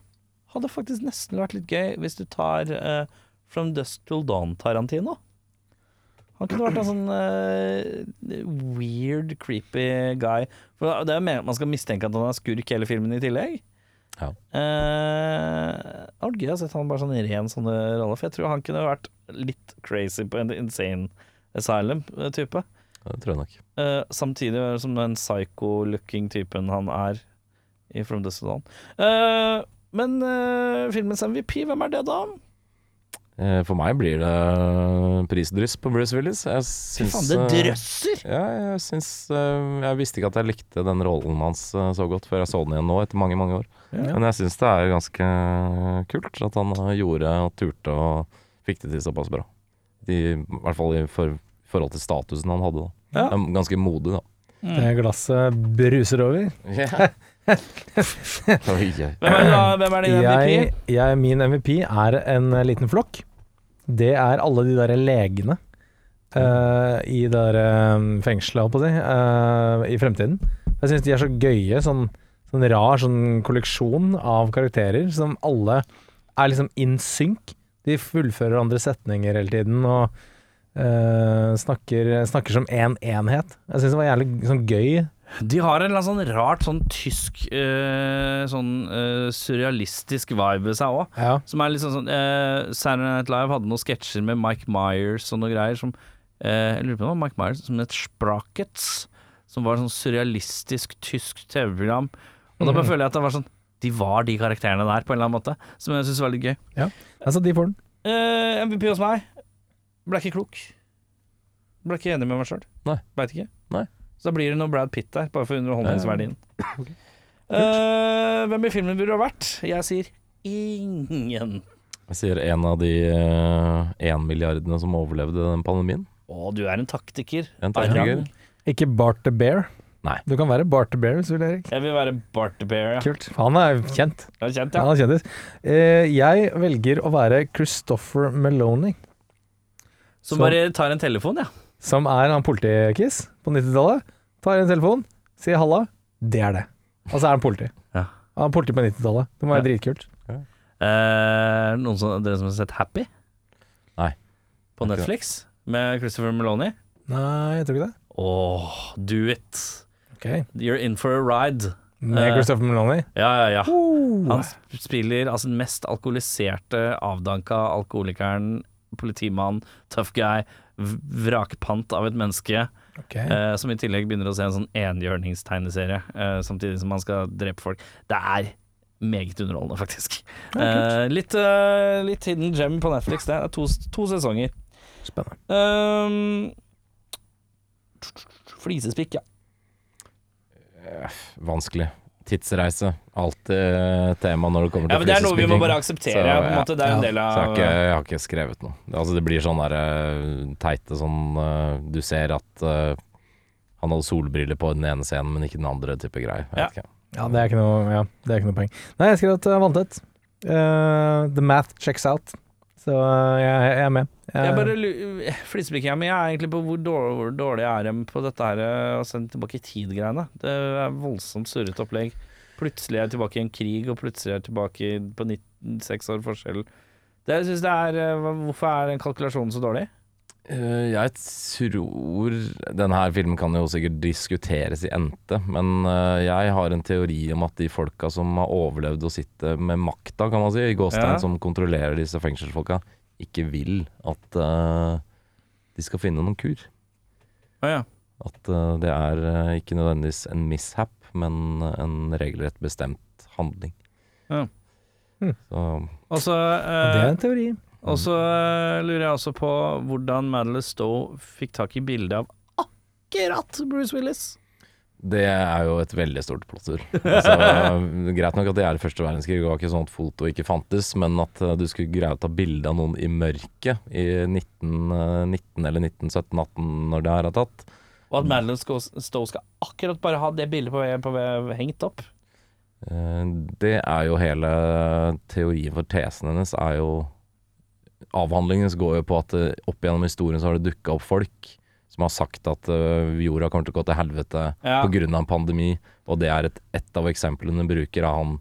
Hadde faktisk nesten vært litt gøy hvis du tar eh, From Dusk Till Dawn Tarantino. Han kunne vært en sånn uh, weird, creepy guy. For det er jo meningen at man skal mistenke at han er skurk hele filmen i tillegg. Ja. Uh, det hadde gøy å sette han bare sånn ren sånne roller, for jeg tror han kunne vært litt crazy på en insane asylum-type. Det tror jeg nok. Uh, samtidig som den psycho-looking typen han er i From the Sudan. Eh, Men eh, filmens MVP, hvem er det da? Eh, For meg blir det prisdryss på Bruce Willis. Jeg Fy syns faen, det eh, drøsser! Ja, jeg syns eh, Jeg visste ikke at jeg likte den rollen hans så godt før jeg så den igjen nå, etter mange, mange år. Men jeg syns det er ganske kult at han gjorde og turte og fikk det til såpass bra. I, i hvert fall i for, forhold til statusen han hadde. da Ja. Ganske modig, da. Det glasset bruser over. [LAUGHS] Oi. Hvem er, da, hvem er din MVP? Jeg, jeg, min MVP er en eh, liten flokk. Det er alle de der legene uh, i det der um, fengselet, holdt på å si, uh, i fremtiden. Jeg syns de er så gøye. Sånn, sånn rar sånn kolleksjon av karakterer som alle er liksom in sync. De fullfører andre setninger hele tiden og uh, snakker, snakker som én en enhet. Jeg syns det var jævlig sånn gøy. De har en sånn rart sånn tysk eh, Sånn eh, surrealistisk vibe ved seg òg. Ja. Som er litt sånn eh, Saturday Night Live hadde noen sketsjer med Mike Myers og noe greier som Jeg lurer på om Mike Myers som het Sprockets. Som var sånn surrealistisk tysk TV-program. Og da bare føler jeg at det var sånn De var de karakterene der, på en eller annen måte. Som jeg syns var litt gøy. Ja, Altså, de får den. Uh, MVP hos meg ble ikke klok. Ble ikke enig med meg sjøl. Veit ikke. Nei. Så da blir det noe Brad Pitt der, bare for underholdningsverdien. [LAUGHS] Eh, hvem i filmen burde ha vært? Jeg sier ingen. Jeg sier en av de én milliardene som overlevde den pandemien. Å, du er en taktiker. En taktiker. Ikke Bart the Bear. Nei. Du kan være Bart the Bear hvis du vil, Erik. Jeg vil være Bart the Bear, ja. Kult. Han er kjent. Er kjent, Han er kjendis. Uh, jeg velger å være Christopher Meloni, Som Så- bare tar en telefon, ja. Som er en politikiss på 90-tallet. Tar en telefon, sier halla. Det er det. Og så er han politi. Ja. Han er politi på 90-tallet. Det må være dritkult. Eh, noen som, dere som har sett Happy? Nei. På. Netflix? Med Christopher Meloni? Nei, jeg tror ikke det. Åh, do it. Ok. You're in for a ride. Med Eh, Christopher Meloni. Ja, ja, ja. Han sp- spiller altså den mest alkoholiserte, avdanka alkoholikeren, politimann, tough guy, vrakpant av et menneske, Okay. eh, som i tillegg begynner å se en sånn enhjørningstegneserie, eh, samtidig som man skal drepe folk. Det er meget underholdende, faktisk. Eh, litt, eh, litt hidden gem på Netflix. Det er to, to sesonger. Spennende. Um, flisespikk, ja. Vanskelig. Tidsreise. Alltid tema når det kommer til ja men det er noe vi må bare akseptere. Så, på en ja. måte. Det er en Ja. del Så jeg har ikke, jeg har ikke skrevet noe. Det- Altså, det blir sånn der eh, teite sånn eh, Du ser at uh, han hadde solbriller på den ene scenen, men ikke den andre type greier. Ja. Ja, det er ikke noe, ja, det er ikke noe poeng. Nei, jeg skrev at jeg vant et. Uh, the math checks out. Så eh, jeg, jeg er med. Jeg, Jeg bare men jeg er egentlig på hvor dårlig, hvor dårlig er på dette her eh, å sende tilbake i tid-greiene. Det er voldsomt surrete opplegg. Plutselig er jeg tilbake i en krig, og plutselig er jeg tilbake på 96 år forskjell. Det, jeg det er, eh, hvorfor er den kalkulasjonen så dårlig? Eh, jeg tror Denne her filmen kan jo sikkert diskuteres i ente, men eh, jeg har en teori om at de folka som har overlevd å sitte med makta, kan man si, i gåstein, Ja. som kontrollerer disse fengselsfolka, ikke vil at uh, de skal finne noen kur. Å ja. At uh, det er uh, ikke nødvendigvis en mishap, men en regelrett bestemt handling. Ja. Hm. Så altså, så det er en teori. Og så, eh, lurer jeg også på hvordan Madeleine Stowe fikk tak i bildet av akkurat Bruce Willis. det er jo et veldig stort plotter. [LAUGHS] Altså, greit nok at det er første verdenskrig, det var ikke sånn at foto ikke fantes, men at eh, du skulle greie å ta bilde av noen i mørket i 1919 eller 1917-18 når det her er tatt. Og at Madeleine Stowe skal akkurat bare ha det bildet på, på, hengt opp. Eh, Det er jo hele teorien for tesen hennes er jo Avhandlingen går jo på at eh, opp gjennom historien så har det dukka opp folk som har sagt at eh, jorda kommer til å gå til helvete Ja. av en pandemi, og det er et, et av eksemplene bruker av han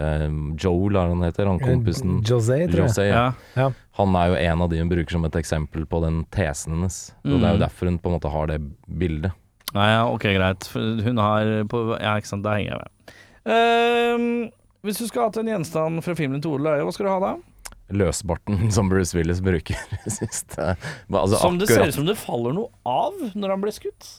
eh, Joel, er han heter, han kompisen José, tror jeg. José. Ja. Ja. Han er jo en av de hun bruker som et eksempel på den tesen hennes. Og det er jo Mm. derfor hun på en måte har det bildet. Ja, ok, greit. Hun har på Ja, ikke sant, der henger jeg med. Uh, hvis du skulle hatt en gjenstand fra filmen Tore Løye, hva skal du ha da? Løsbarten [LAUGHS] som Bruce Willis bruker [LAUGHS] sist. Altså, som det ser ut som det faller noe av når han ble skutt.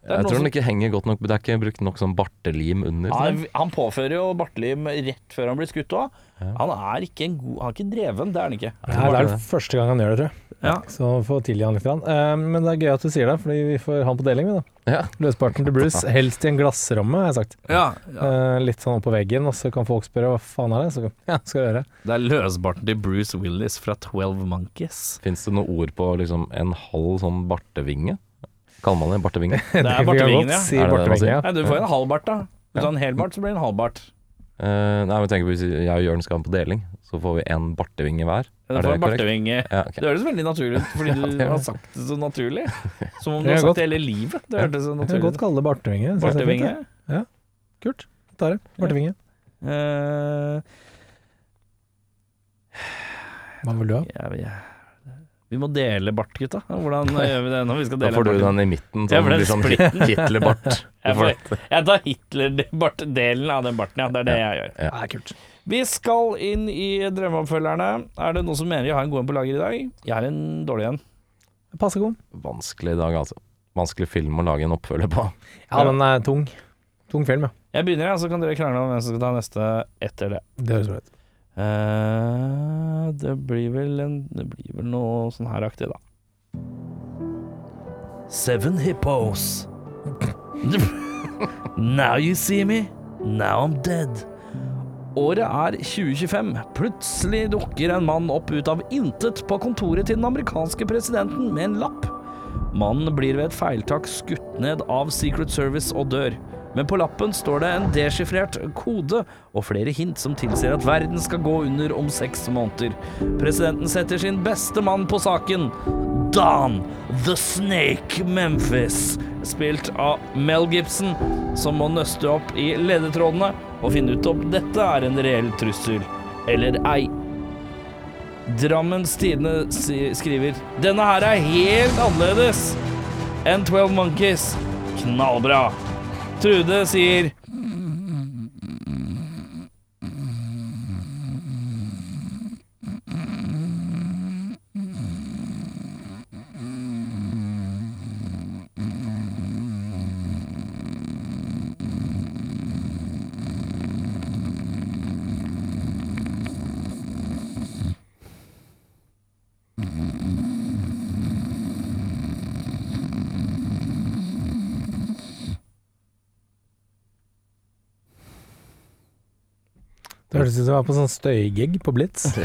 Jeg tror den ikke henger godt nok Det er ikke brukt nok sånn bartelim under. Han, han påfører jo bartelim rett før han blir skutt òg. Han er ikke en god Han er ikke dreven, det er han ikke. Nei, det er første gang han gjør det, tror jeg. Ja. Så få tilgi han litt. Eh, men det er gøy at du sier det, fordi vi får han på deling, vi da. Ja. Løsparten til Bruce, [LAUGHS] helst i en glassramme, har jeg sagt. Ja, ja. litt sånn oppå veggen, og så kan folk spørre hva faen er det? Så ja, skal jeg gjøre. Det er løsbarten til Bruce Willis fra Twelve Monkeys. Fins det noe ord på liksom en halv sånn bartevinge? Kaller man det bartevinge? [LAUGHS] Det er bartevingen, ja. Er det det man sier? Nei, du får en halv bart, da. Hvis du har en hel bart, så blir det en halv bart. Eh, nei, men tenk på Hvis jeg og Jørn skal ha på deling, så får vi en bartevinge hver. Du Er får det en bartevinge. Ja, ok. Det høres veldig naturlig ut, fordi [LAUGHS] du har sagt det så naturlig. [LAUGHS] Som om du har sagt det hele livet. Det hørtes så Jeg kan naturlig godt ut. kalle det bartevinge. Synes jeg er fint, Bartevinge. ja. Kult. Tar det. Bartevinge. Eh, Hva vil du ha? jeg, jeg, vi må dele bart, gutta. Hvordan [LAUGHS] gjør vi det når vi skal dele? Da får du den i midten, så den blir sånn Hitler-bart. Jeg, jeg tar Hitler-delen av den barten, ja. Det er det jeg gjør. Ja. Ja, kult. Vi skal inn i drømmeoppfølgerne. Er det noen som mener jeg har en god en på lager i dag? Jeg har en dårlig en. Passe god. Vanskelig i dag, altså. Vanskelig film å lage en oppfølger på. Ja, den er tung. Tung film, ja. Jeg begynner, ja, så kan dere krangle om hvem som skal ta neste etter det. Det høres bra ut. Eh, det blir vel en Det blir vel noe sånn her aktig, da. Seven hippos. now you see me, now I'm dead. Året er 2025. Plutselig dukker en mann opp ut av intet på kontoret til den amerikanske presidenten med en lapp. Mannen blir ved et feiltak skutt ned av Secret Service og dør. Men på lappen står det en deschiffrert kode og flere hint som tilsier at verden skal gå under om seks måneder. Presidenten setter sin beste mann på saken. Don The Snake Memphis, spilt av Mel Gibson, som må nøste opp i ledetrådene og finne ut om dette er en reell trussel eller ei. Drammens Tidende skriver Denne her er helt annerledes enn 12 Monkeys. Knallbra. Trude sier hørtes ut som jeg var på sånn støygig på Blitz. [LAUGHS]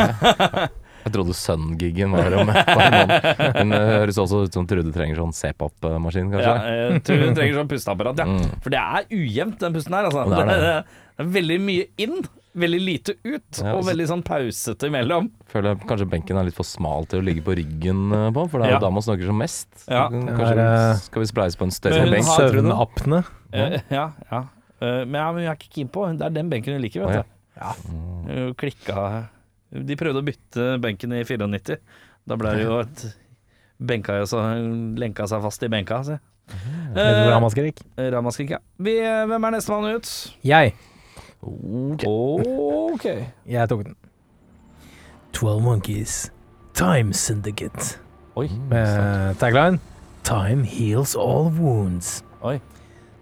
Jeg trodde Sun-giggen var om et par måneder. Men det høres også ut som Trude trenger sånn C-pop-maskin, Ja, kanskje. jeg tror hun trenger sånn pusteapparat, ja. Mm. For det er ujevnt, den pusten her. Altså. Det er det. Det, er, det er veldig mye inn, veldig lite ut, Ja, og veldig sånn pausete imellom. Føler jeg kanskje benken er litt for smal til å ligge på ryggen eh, på, for det er Ja. da man snakker som mest. Ja. Kanskje er, eh, skal vi spleise på en større hun benk? Trude? Søvnapne. Eh, ja, ja. Eh, men, ja, men hun er ikke keen på Det er den benken hun liker, ja. vet du. Hun klikka De prøvde å bytte benken i 94. Da ble det jo et Benka jo så lenka seg fast i benka, si. Mm. Eh, ramaskrik. Ramaskrik, ja. Vi, eh, hvem er nestemann ut? Jeg. Ok. Jeg tok den. Twelve Monkeys. Time Syndicate. Oi. Med tagline Time heals all wounds. Oi.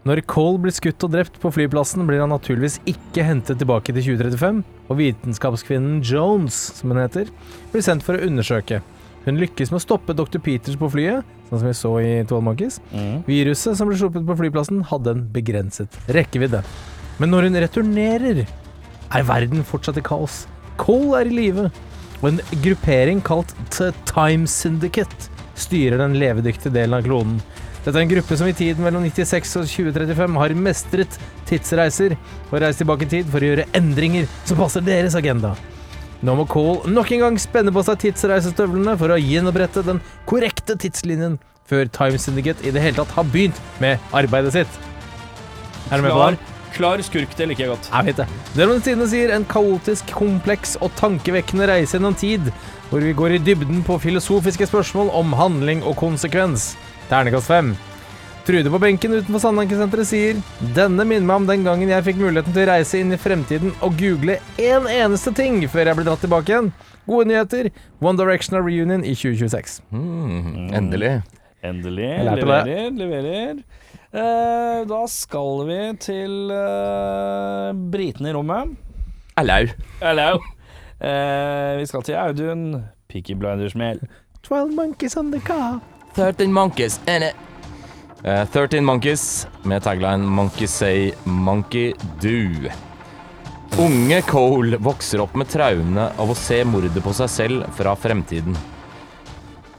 Når Cole blir skutt og drept på flyplassen, blir han naturligvis ikke hentet tilbake til 2035, og vitenskapskvinnen Jones, som hun heter, blir sendt for å undersøke. Hun lykkes med å stoppe Dr. Peters på flyet, sånn som vi så i Twelve Monkeys. Mm. Viruset som ble sluppet på flyplassen, hadde en begrenset rekkevidde. Men når hun returnerer, er verden fortsatt i kaos. Cole er i live, og en gruppering kalt The Time Syndicate styrer den levedyktige delen av kloden. Dette er en gruppe som i tiden mellom 96 og 2035 har mestret tidsreiser og reist tilbake i tid for å gjøre endringer som passer deres agenda. Nå må Cole nok en gang spenne på seg tidsreisestøvlene for å gjenopprette den korrekte tidslinjen før Time Syndicate i det hele tatt har begynt med arbeidet sitt. Er du med på det? klar skurk, det liker jeg godt. Jeg vet det. Dermed siden sier en kaotisk, kompleks og tankevekkende reise gjennom tid, hvor vi går i dybden på filosofiske spørsmål om handling og konsekvens. Ternekast fem. Trude på benken utenfor Sandankesenteret sier Denne minner meg om den gangen jeg fikk muligheten til å reise inn i fremtiden og google én eneste ting før jeg ble dratt tilbake igjen. Gode nyheter. One Direction of Reunion i 2026. Mm, endelig. Endelig. Leverer, leverer. Eh, da skal vi til eh, britene i rommet. Allau. Hello. Eh, vi skal til Audun Peaky Blinders-mel. Twelve monkeys on the car. 13 monkeys in it. Eh, 13 monkeys med tagline 'Monkey say, monkey do'. Unge Cole vokser opp med traumene av å se mordet på seg selv fra fremtiden.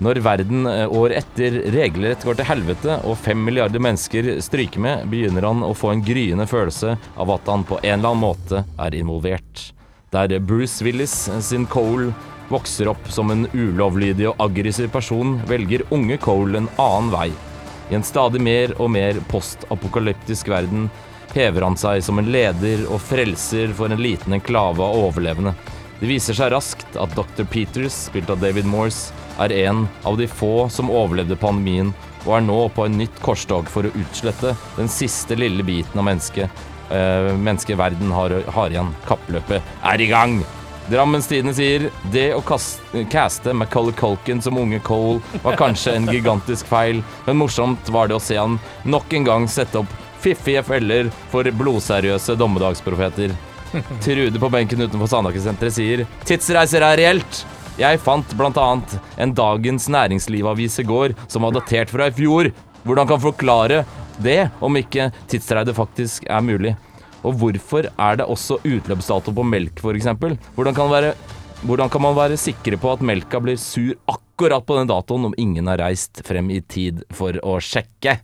Når verden eh, år etter regelrett går til helvete og fem milliarder mennesker stryker med, begynner han å få en gryende følelse av at han på en eller annen måte er involvert. Der Bruce Willis sin Cole vokser opp som en ulovlydig og aggressiv person, velger unge Cole en annen vei. I en stadig mer og mer postapokalyptisk verden hever han seg som en leder og frelser for en liten enklave av overlevende. Det viser seg raskt at Dr. Peters, spilt av David Morse, er en av de få som overlevde pandemien, og er nå på en nytt korstog for å utslette den siste lille biten av mennesket eh, menneskeverden har, har igjen. Kappløpet er i gang! Drammens Tidende sier det å caste Macaulay Culkin som unge Cole var kanskje en gigantisk feil, men morsomt var det å se han nok en gang sette opp fiffige feller for blodseriøse dommedagsprofeter. Trude på benken utenfor Sandaker-senteret sier tidsreiser er reelt. Jeg fant annet en Dagens Næringsliv-avis i går som var datert fra i fjor. Hvordan kan forklare det, om ikke tidsreide faktisk er mulig? Og hvorfor er det også utløpsdato på melk, f.eks.? Hvordan, kan være- hvordan kan man være sikre på at melka blir sur akkurat på den datoen om ingen har reist frem i tid for å sjekke?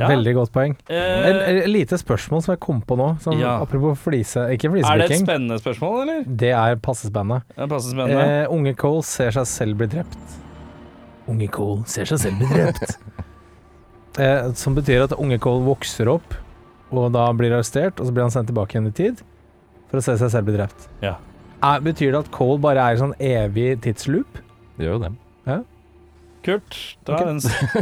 Ja. Veldig godt poeng. Eh, Et et lite spørsmål som jeg kom på nå, Som, Ja. apropos flise Ikke er det et spennende spørsmål, eller? Det er passe spennende. Spennende. Eh, unge Cole ser seg selv bli drept. Unge Cole ser seg selv bli drept. [LAUGHS] eh, som betyr at unge Cole vokser opp, og da blir arrestert, og så blir han sendt tilbake igjen i tid for å se seg selv bli drept. Ja. Er, betyr det at Cole bare er i sånn evig tidsloop? Det gjør jo det. Kult. Da okay. er den,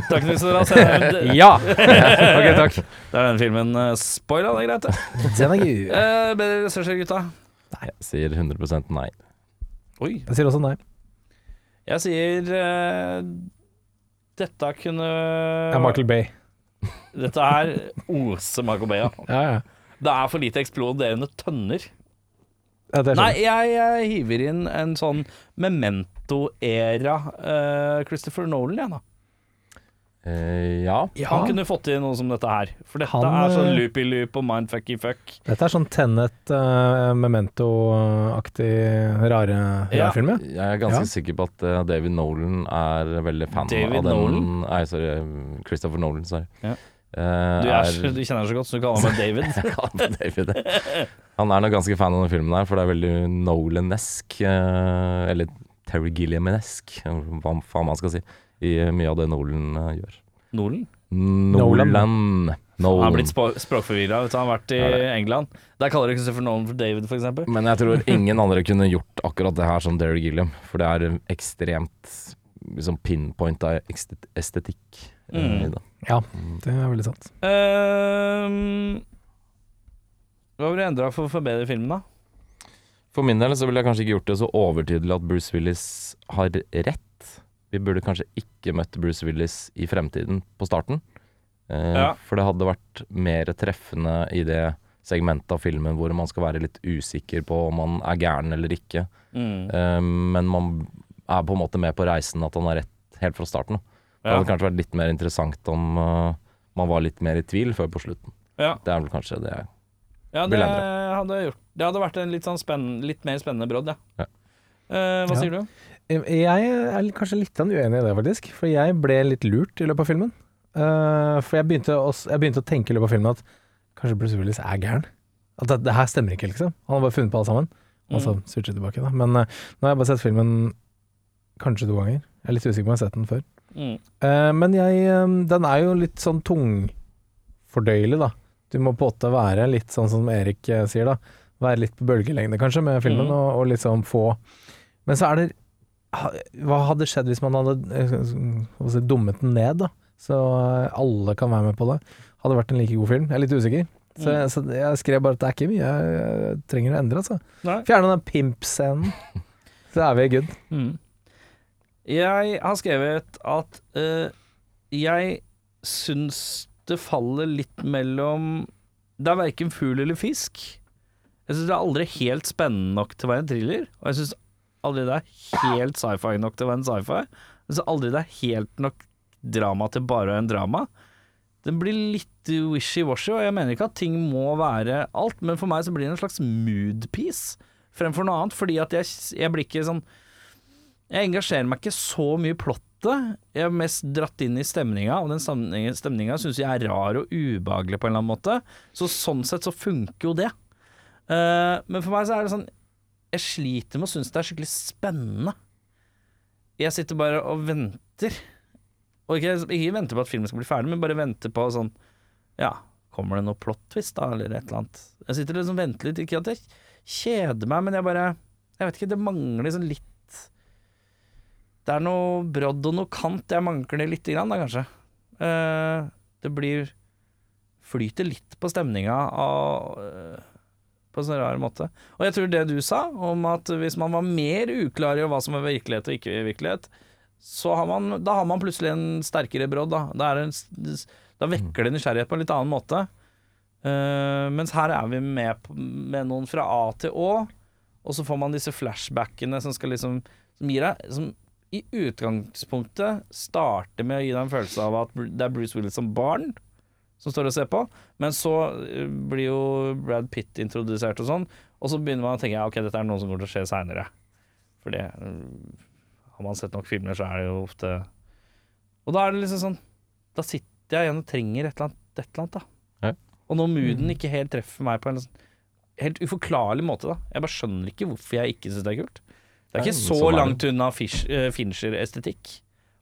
takk for at du ser [LAUGHS] Ja! [LAUGHS] ok, takk. Da er den filmen uh, spoila, det er greit, det. Den er gøy. Eh, bedre ressurser, gutta. Jeg sier 100 nei. Oi. Jeg sier også nei. Jeg sier uh, Dette kunne Ja, Michael Bay. Dette er ose Macobea. Ja. Ja. Det er for lite eksploderende tønner. ja det er Nei, jeg, jeg hiver inn en sånn Memento-era eh, Christopher Nolan, jeg, da. Eh, ja. Han kunne fått til noe som dette her. For dette Han, er sånn eh, loopy-loop og mindfucky-fuck. Dette er sånn Tenet, uh, Memento-aktig rare, Ja. rare film, ja. Jeg er ganske Ja. sikker på at eh, David Nolan er veldig fan David av den Nolan? Nei, sorry. Christopher Nolan, sorry. Ja. Eh, Du, er, så- du kjenner ham så godt, så du kaller meg [LAUGHS] David. David. Han er nok ganske fan av den filmen her, for det er veldig Nolan-esk. eh, eller Terry Gilliam-esk, hva faen man skal si, i mye av det Nolan eh, gjør. Nolan? Nolan. Han har blitt språkforvirra. Han har vært i Ja. England. Der kaller de Christopher Nolan for David, for eksempel. Men jeg tror [LAUGHS] ingen andre kunne gjort akkurat det her som Derry Gilliam, for det er ekstremt liksom pinpointa estetikk eh, Mm. i det. Ja, det er veldig sant. Um, hva vil du endre for å forbedre filmen, da? For min del så ville jeg kanskje ikke gjort det så overtydelig at Bruce Willis har rett. Vi burde kanskje ikke møtt Bruce Willis i fremtiden på starten. Eh, Ja. For det hadde vært mer treffende i det segmentet av filmen hvor man skal være litt usikker på om man er gæren eller ikke. Mm. Eh, men man er på en måte med på reisen at han er rett helt fra starten. da. Det Ja. hadde kanskje vært litt mer interessant om uh, man var litt mer i tvil før på slutten. Ja. Det er vel kanskje det jeg Ja, det Vil hadde, gjort, det hadde vært en litt, sånn spenn, litt mer spennende brodd, ja. Ja. Eh, hva Ja. sier du? Jeg er kanskje litt uenig i det, faktisk. For jeg ble litt lurt i løpet av filmen. Uh, for jeg begynte, å, jeg begynte å tenke i løpet av filmen at kanskje Bruce Willis er gæren. At det, det her stemmer ikke, liksom. Han har bare funnet på alt sammen. Og så Mm. switcher tilbake, da. Men uh, nå har jeg bare sett filmen kanskje to ganger. Jeg er litt usikker på om jeg har sett den før. Mm. Uh, men jeg Den er jo litt sånn tungfordøyelig, da. Du må på en måte være litt sånn som Erik sier, da. Være litt på bølgelengde, kanskje, med filmen, mm. og, og liksom få Men så er det Hva hadde skjedd hvis man hadde eh, si, dummet den ned, da? Så eh, alle kan være med på det. Hadde vært en like god film. Jeg er litt usikker. Så, Mm. så jeg skrev bare at det er ikke mye jeg, trenger å endre, altså. Fjerne den pimp-scenen. [LAUGHS] Så er vi good. Mm. Jeg har skrevet at uh, jeg syns det faller litt mellom Det er verken fugl eller fisk. Jeg syns det er aldri helt spennende nok til å være en thriller. Og jeg syns aldri det er helt sci-fi nok til å være en sci-fi. Men så aldri det er helt nok drama til bare å være en drama. Den blir litt wishy-washy, og jeg mener ikke at ting må være alt, men for meg så blir det en slags mood-piece fremfor noe annet, fordi at jeg, jeg blir ikke sånn Jeg engasjerer meg ikke så mye i plottet. Jeg er mest dratt inn i stemninga, og den stemninga syns jeg er rar og ubehagelig på en eller annen måte. Så sånn sett så funker jo det. Uh, men for meg så er det sånn Jeg sliter med å synes det er skikkelig spennende. Jeg sitter bare og venter. Og ikke, ikke venter på at filmen skal bli ferdig, men bare venter på sånn Ja, kommer det noe plot twist, da, eller et eller annet. Jeg sitter og liksom venter litt. Ikke at jeg kjeder meg, men jeg bare Jeg vet ikke, det mangler sånn litt Det er noe brodd og noe kant jeg mangler lite grann, da, kanskje. Uh, det blir Flyter litt på stemninga av eh, på en sånn rar måte. Og jeg tror det du sa, om at hvis man var mer uklar i hva som er virkelighet og ikke virkelighet, så har man, da har man plutselig en sterkere brodd. Da, da, en, da vekker det nysgjerrighet på en litt annen måte. Uh, mens her er vi med, med noen fra A til Å, og så får man disse flashbackene som skal liksom Som gir deg Som i utgangspunktet starter med å gi deg en følelse av at det er Bruce Willis som barn som står og ser på, men så eh, blir jo Brad Pitt introdusert og sånn, og så begynner man å tenke ja, ok, dette er noe som kommer til å skje seinere. For det eh, Har man sett nok filmer, så er det jo ofte Og da er det liksom sånn Da sitter jeg igjen og trenger et eller annet, et eller annet da. Ja. Og når mooden ikke helt treffer meg på en sånn helt uforklarlig måte, da. Jeg bare skjønner ikke hvorfor jeg ikke syns det er kult. Det er ikke så langt unna Fish- eh, Fincher-estetikk.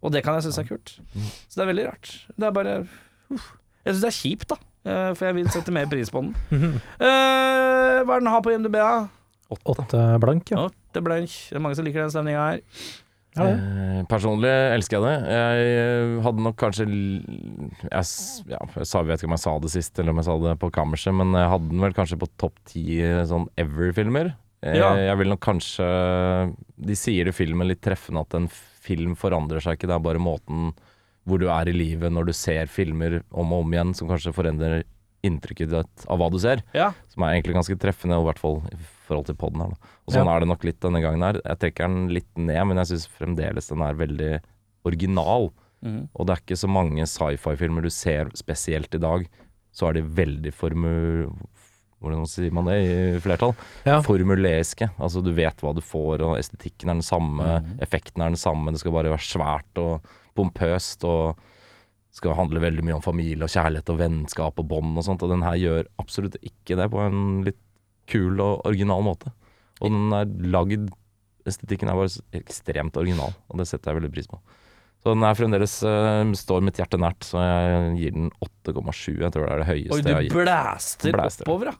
Og det kan jeg synes er kult. Så det er veldig rart. Det er bare uff. Jeg syns det er kjipt, da. eh, For jeg vil sette mer pris på den. uh, hva er den har på IMDb? da? Åtte blank, ja. Åtte blank. Det er mange som liker den stemninga her. Ja. Eh, personlig elsker jeg det. Jeg hadde nok kanskje Jeg, ja, jeg sa, vet ikke om jeg sa det sist, eller om jeg sa det på kammerset, men jeg hadde den vel kanskje på topp ti eh, sånn ever-filmer. Eh, Ja. Jeg vil nok kanskje De sier i filmen litt treffende at en film forandrer seg ikke, det er bare måten hvor du er i livet når du ser filmer om og om igjen, som kanskje forandrer inntrykket ditt av hva du ser. Ja. Som er egentlig ganske treffende, og i hvert fall i forhold til podden her. Da. Og sånn Ja. er det nok litt denne gangen her. Jeg trekker den litt ned, men jeg syns fremdeles den er veldig original. Mm. Og det er ikke så mange sci-fi-filmer du ser, spesielt i dag, så er de veldig formu... Hvordan sier man det i flertall? Ja. Formuleiske. Altså du vet hva du får, og estetikken er den samme, mm. effekten er den samme, det skal bare være svært og pompøst og skal handle veldig mye om familie og kjærlighet og vennskap og bånd og sånt, og den her gjør absolutt ikke det på en litt kul og original måte. Og den er lagd Estetikken er bare ekstremt original, og det setter jeg veldig pris på. Så den er fremdeles uh, står mitt hjerte nært, så jeg gir den 8,7. Jeg tror det er det høyeste Oi, jeg har gitt. blæster Blæster. oppover, ja.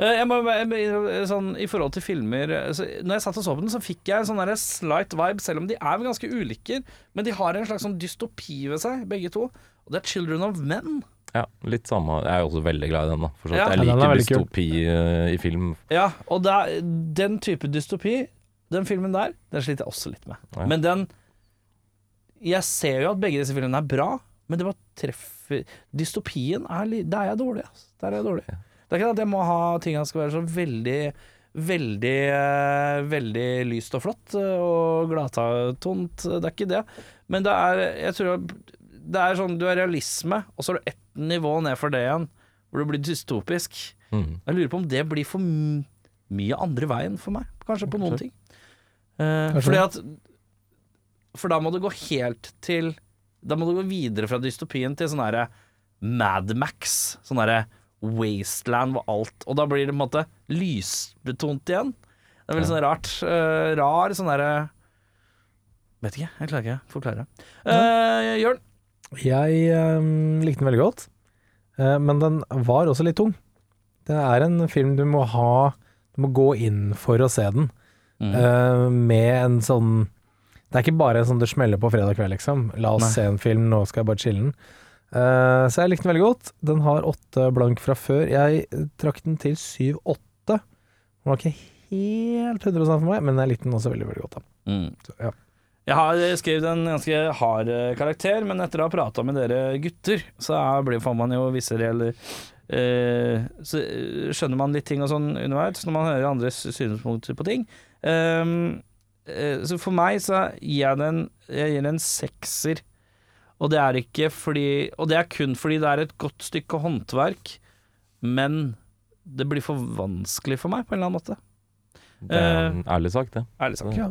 Eh, Jeg må, jeg, jeg- sånn, I forhold til filmer eh, så, Når jeg satt og så på den, så fikk jeg en sånn slight vibe, selv om de er ganske ulike. Men de har en slags sånn dystopi ved seg, begge to. Og det er 'Children of Men'. Ja, litt samme. Jeg er også veldig glad i den, da. For. Ja. jeg Ja, er liker dystopi uh, i film. Ja, og det er, den type dystopi, den filmen der, den sliter jeg også litt med. Ja. Men den Jeg ser jo at begge disse filmene er bra, men det bare treffer Dystopien er Der er jeg dårlig, altså. Der er jeg dårlig. Det er ikke at jeg må ha tingene skal være så veldig Veldig, eh, veldig lyst og flott eh, og gladtont. Det er ikke det. Men det er Jeg tror det er sånn Du har realisme, og så har du ett nivå ned for det igjen, hvor det blir dystopisk. Mm. Jeg lurer på om det blir for mye andre veien for meg, kanskje på noen ting. Uh, fordi at For da må du gå helt til Da må du gå videre fra dystopien til sånn herre Mad Max. Sånn herre Wasteland var alt Og da blir det på en måte lysbetont igjen. Det er veldig sånn rart. Uh, rar sånn derre Vet ikke, jeg klarer ikke å forklare. Uh, Jørn? Jeg ehm, likte den veldig godt, uh, men den var også litt tung. Det er en film du må ha Du må gå inn for å se den, Mm. uh, med en sånn Det er ikke bare en sånn du smeller på fredag kveld, liksom. La oss Nei. se en film, nå skal jeg bare chille den. Eh, så jeg likte den veldig godt. Den har åtte blank fra før. Jeg trakk den til syv-åtte. Den var ikke helt 100% for meg, men jeg likte den også veldig, veldig godt. Mm. Så, ja. Jeg har skrevet en ganske hard eh, karakter, men etter å ha prata med dere gutter, så får man jo visse reelle uh, Så eh, skjønner man litt ting og sånn underveis når man hører andres synspunkter på ting. Ehm, uh, så for meg så gir jeg den Jeg gir en sekser. Og det er ikke fordi Og det er kun fordi det er et godt stykke håndverk, men det blir for vanskelig for meg på en eller annen måte. Det er en ærlig sagt, det. Ærlig sagt. Ja.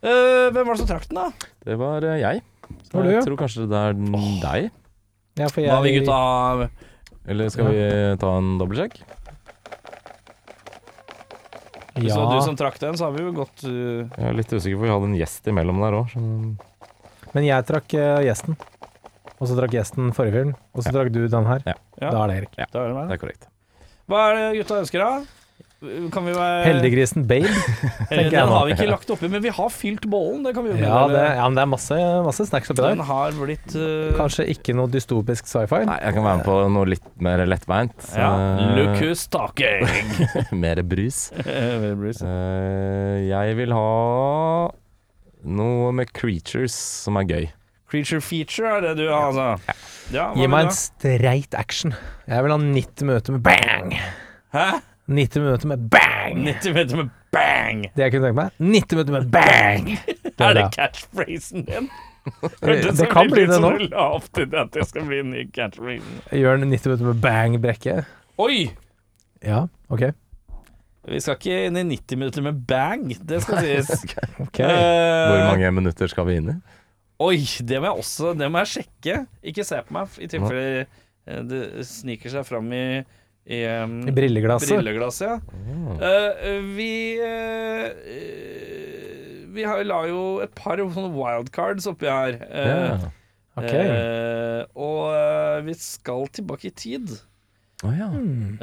Uh, hvem var det som trakk den, da? Det var uh, jeg. Så Var jeg tror kanskje det er deg. Ja, for Hva har vi jeg, gutta Eller skal vi ta en dobbeltsjekk? Ja. Så du som trakk den, så har vi jo gått uh, Jeg er litt usikker, for vi hadde en gjest imellom der òg. men jeg trakk eh, gjesten. Og så drakk gjesten forrige film, og så drakk du den her. Ja. Ja. Da er det Erik. Da er det meg. Det er korrekt. Hva er det gutta ønsker, da? Kan vi være Heldiggrisen Babe. Eh, [LAUGHS] tenker jeg Den har vi ikke lagt oppi, men vi har fylt bollen. Det kan vi jo Ja, det, ja, men det er masse, masse snacks oppi Den der. har blitt uh, Kanskje ikke noe dystopisk sci-fi. Nei, jeg kan være med på noe litt mer lettbeint. Ja. Eh, Look who's talking. [LAUGHS] mer brus. [LAUGHS] Eh, jeg vil ha noe med creatures som er gøy. Creature feature er det du har, altså. Ja, Gi meg en streit action. Jeg vil ha 90 minutter med bang! Hæ? 90 minutter med bang! 90 minutter med bang! Det jeg kunne tenke meg. 90 minutter med bang! [LAUGHS] Er det catchphrasen din? [LAUGHS] Det kan bli det nå. Lavt i det at det skal bli en ny catchphrase. Gjør den 90 minutter med bang brekke. Oi! Ja, OK. Vi skal ikke inn i 90 minutter med bang, det skal sies. [LAUGHS] okay. Eh, Hvor mange minutter skal vi inn i? Oi, det må jeg også Det må jeg sjekke. Ikke se på meg, i tilfelle eh, det sniker seg fram i, i, um, I brilleglasset. brilleglasset. Ja. Eh, vi eh, eh, Vi har, la jo et par sånne wildcards oppi her. Uh, yeah. Ok. eh, og vi skal tilbake i tid. Oh, ja. mm.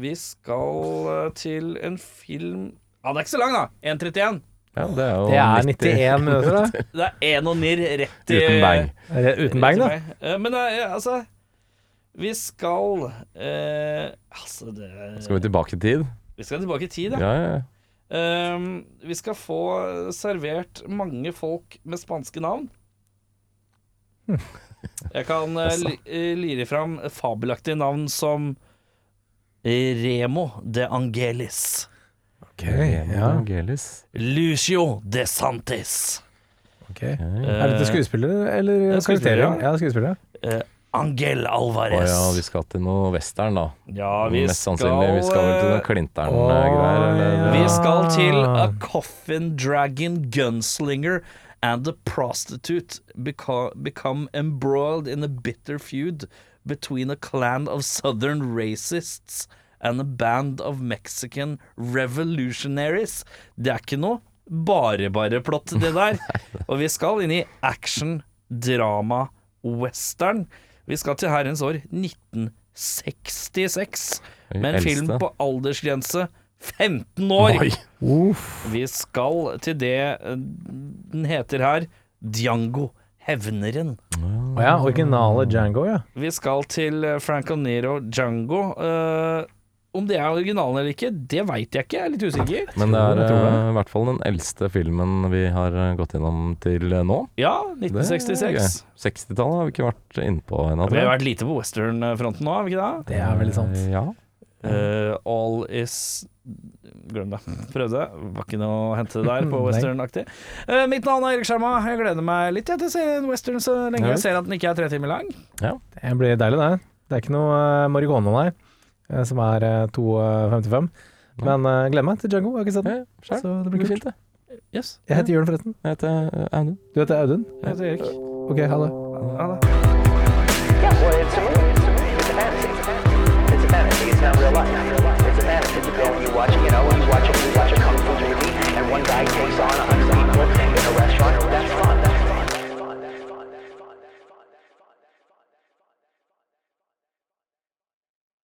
Vi skal til en film Ja, den er ikke så lang, da. 1.31. ja. Det er jo Det er 90 91 minutter, da. [LAUGHS] Det er én og nirr rett i Uten bang. Uten bang, da. Eh, Men eh, altså Vi skal eh, Altså, det Skal vi tilbake i tid? Vi skal tilbake i tid, ja. Ja, ja. ja. Ehm, vi skal få servert mange folk med spanske navn. [LAUGHS] Jeg kan eh, lire fram fabelaktige navn som Remo de Angelis. Ok, ja. Angelis. Lucio de Santis. Ok. Er dette skuespillere eller er karakterer? Ja, skuespillere. Eh, Angel Å Alvarez. ja, vi skal til noe western, da. Ja, vi Mest skal sannsynlig. Vi skal vel til noe Klintern-greier, Oh, ja. Vi skal til. A Coffin Dragon Gunslinger and a prostitute become embroiled in a bitter feud between a clan of southern racists and a band of Mexican revolutionaries. Det er ikke noe bare-bare-plott, det der. [LAUGHS] Og vi skal inn i action, drama, western. Vi skal til herrens år 1966, med en film på aldersgrense 15 år. Vi skal til det eh, den heter her Django Hevneren. Å ja, originale Django, ja. Vi skal til eh, Franco Nero Django. Eh, om det er originalen eller ikke, det veit jeg ikke. Jeg er litt usikker. [LAUGHS] Men det er Jeg tror det. eh, i hvert fall den eldste filmen vi har eh, gått gjennom til eh, nå. Ja, er 1966. 60-tallet har vi ikke vært innpå ennå. Vi har vært lite på westernfronten nå, har vi ikke det? Det er veldig sant. Ja. Uh, all is Glem det. Prøvde. Var ikke noe å hente der på [LAUGHS] westernaktig. Uh, mitt navn er Erik Skjerma. Jeg gleder meg litt til å se en western så lenge Ja. jeg ser at den ikke er tre timer lang. Det blir deilig, det. Det er ikke noe uh, marihuana, nei. Eh, Som er uh, 2,55. Men uh, gleder meg til Django. Jeg har ikke sett den. Ja. Så det blir kult. fint, det. Yes. Jeg heter Jørn, forresten. Jeg heter eh, Audun. Du heter Audun? Jeg heter Erik. Ok, ha det. Ha det. Yeah, well, it's a movie. It's a movie. It's a fantasy. It's a fantasy. It's not real life. It's a fantasy. You go and you watch, you know, you watch a, you watch a kung fu movie, and one guy takes on a hundred people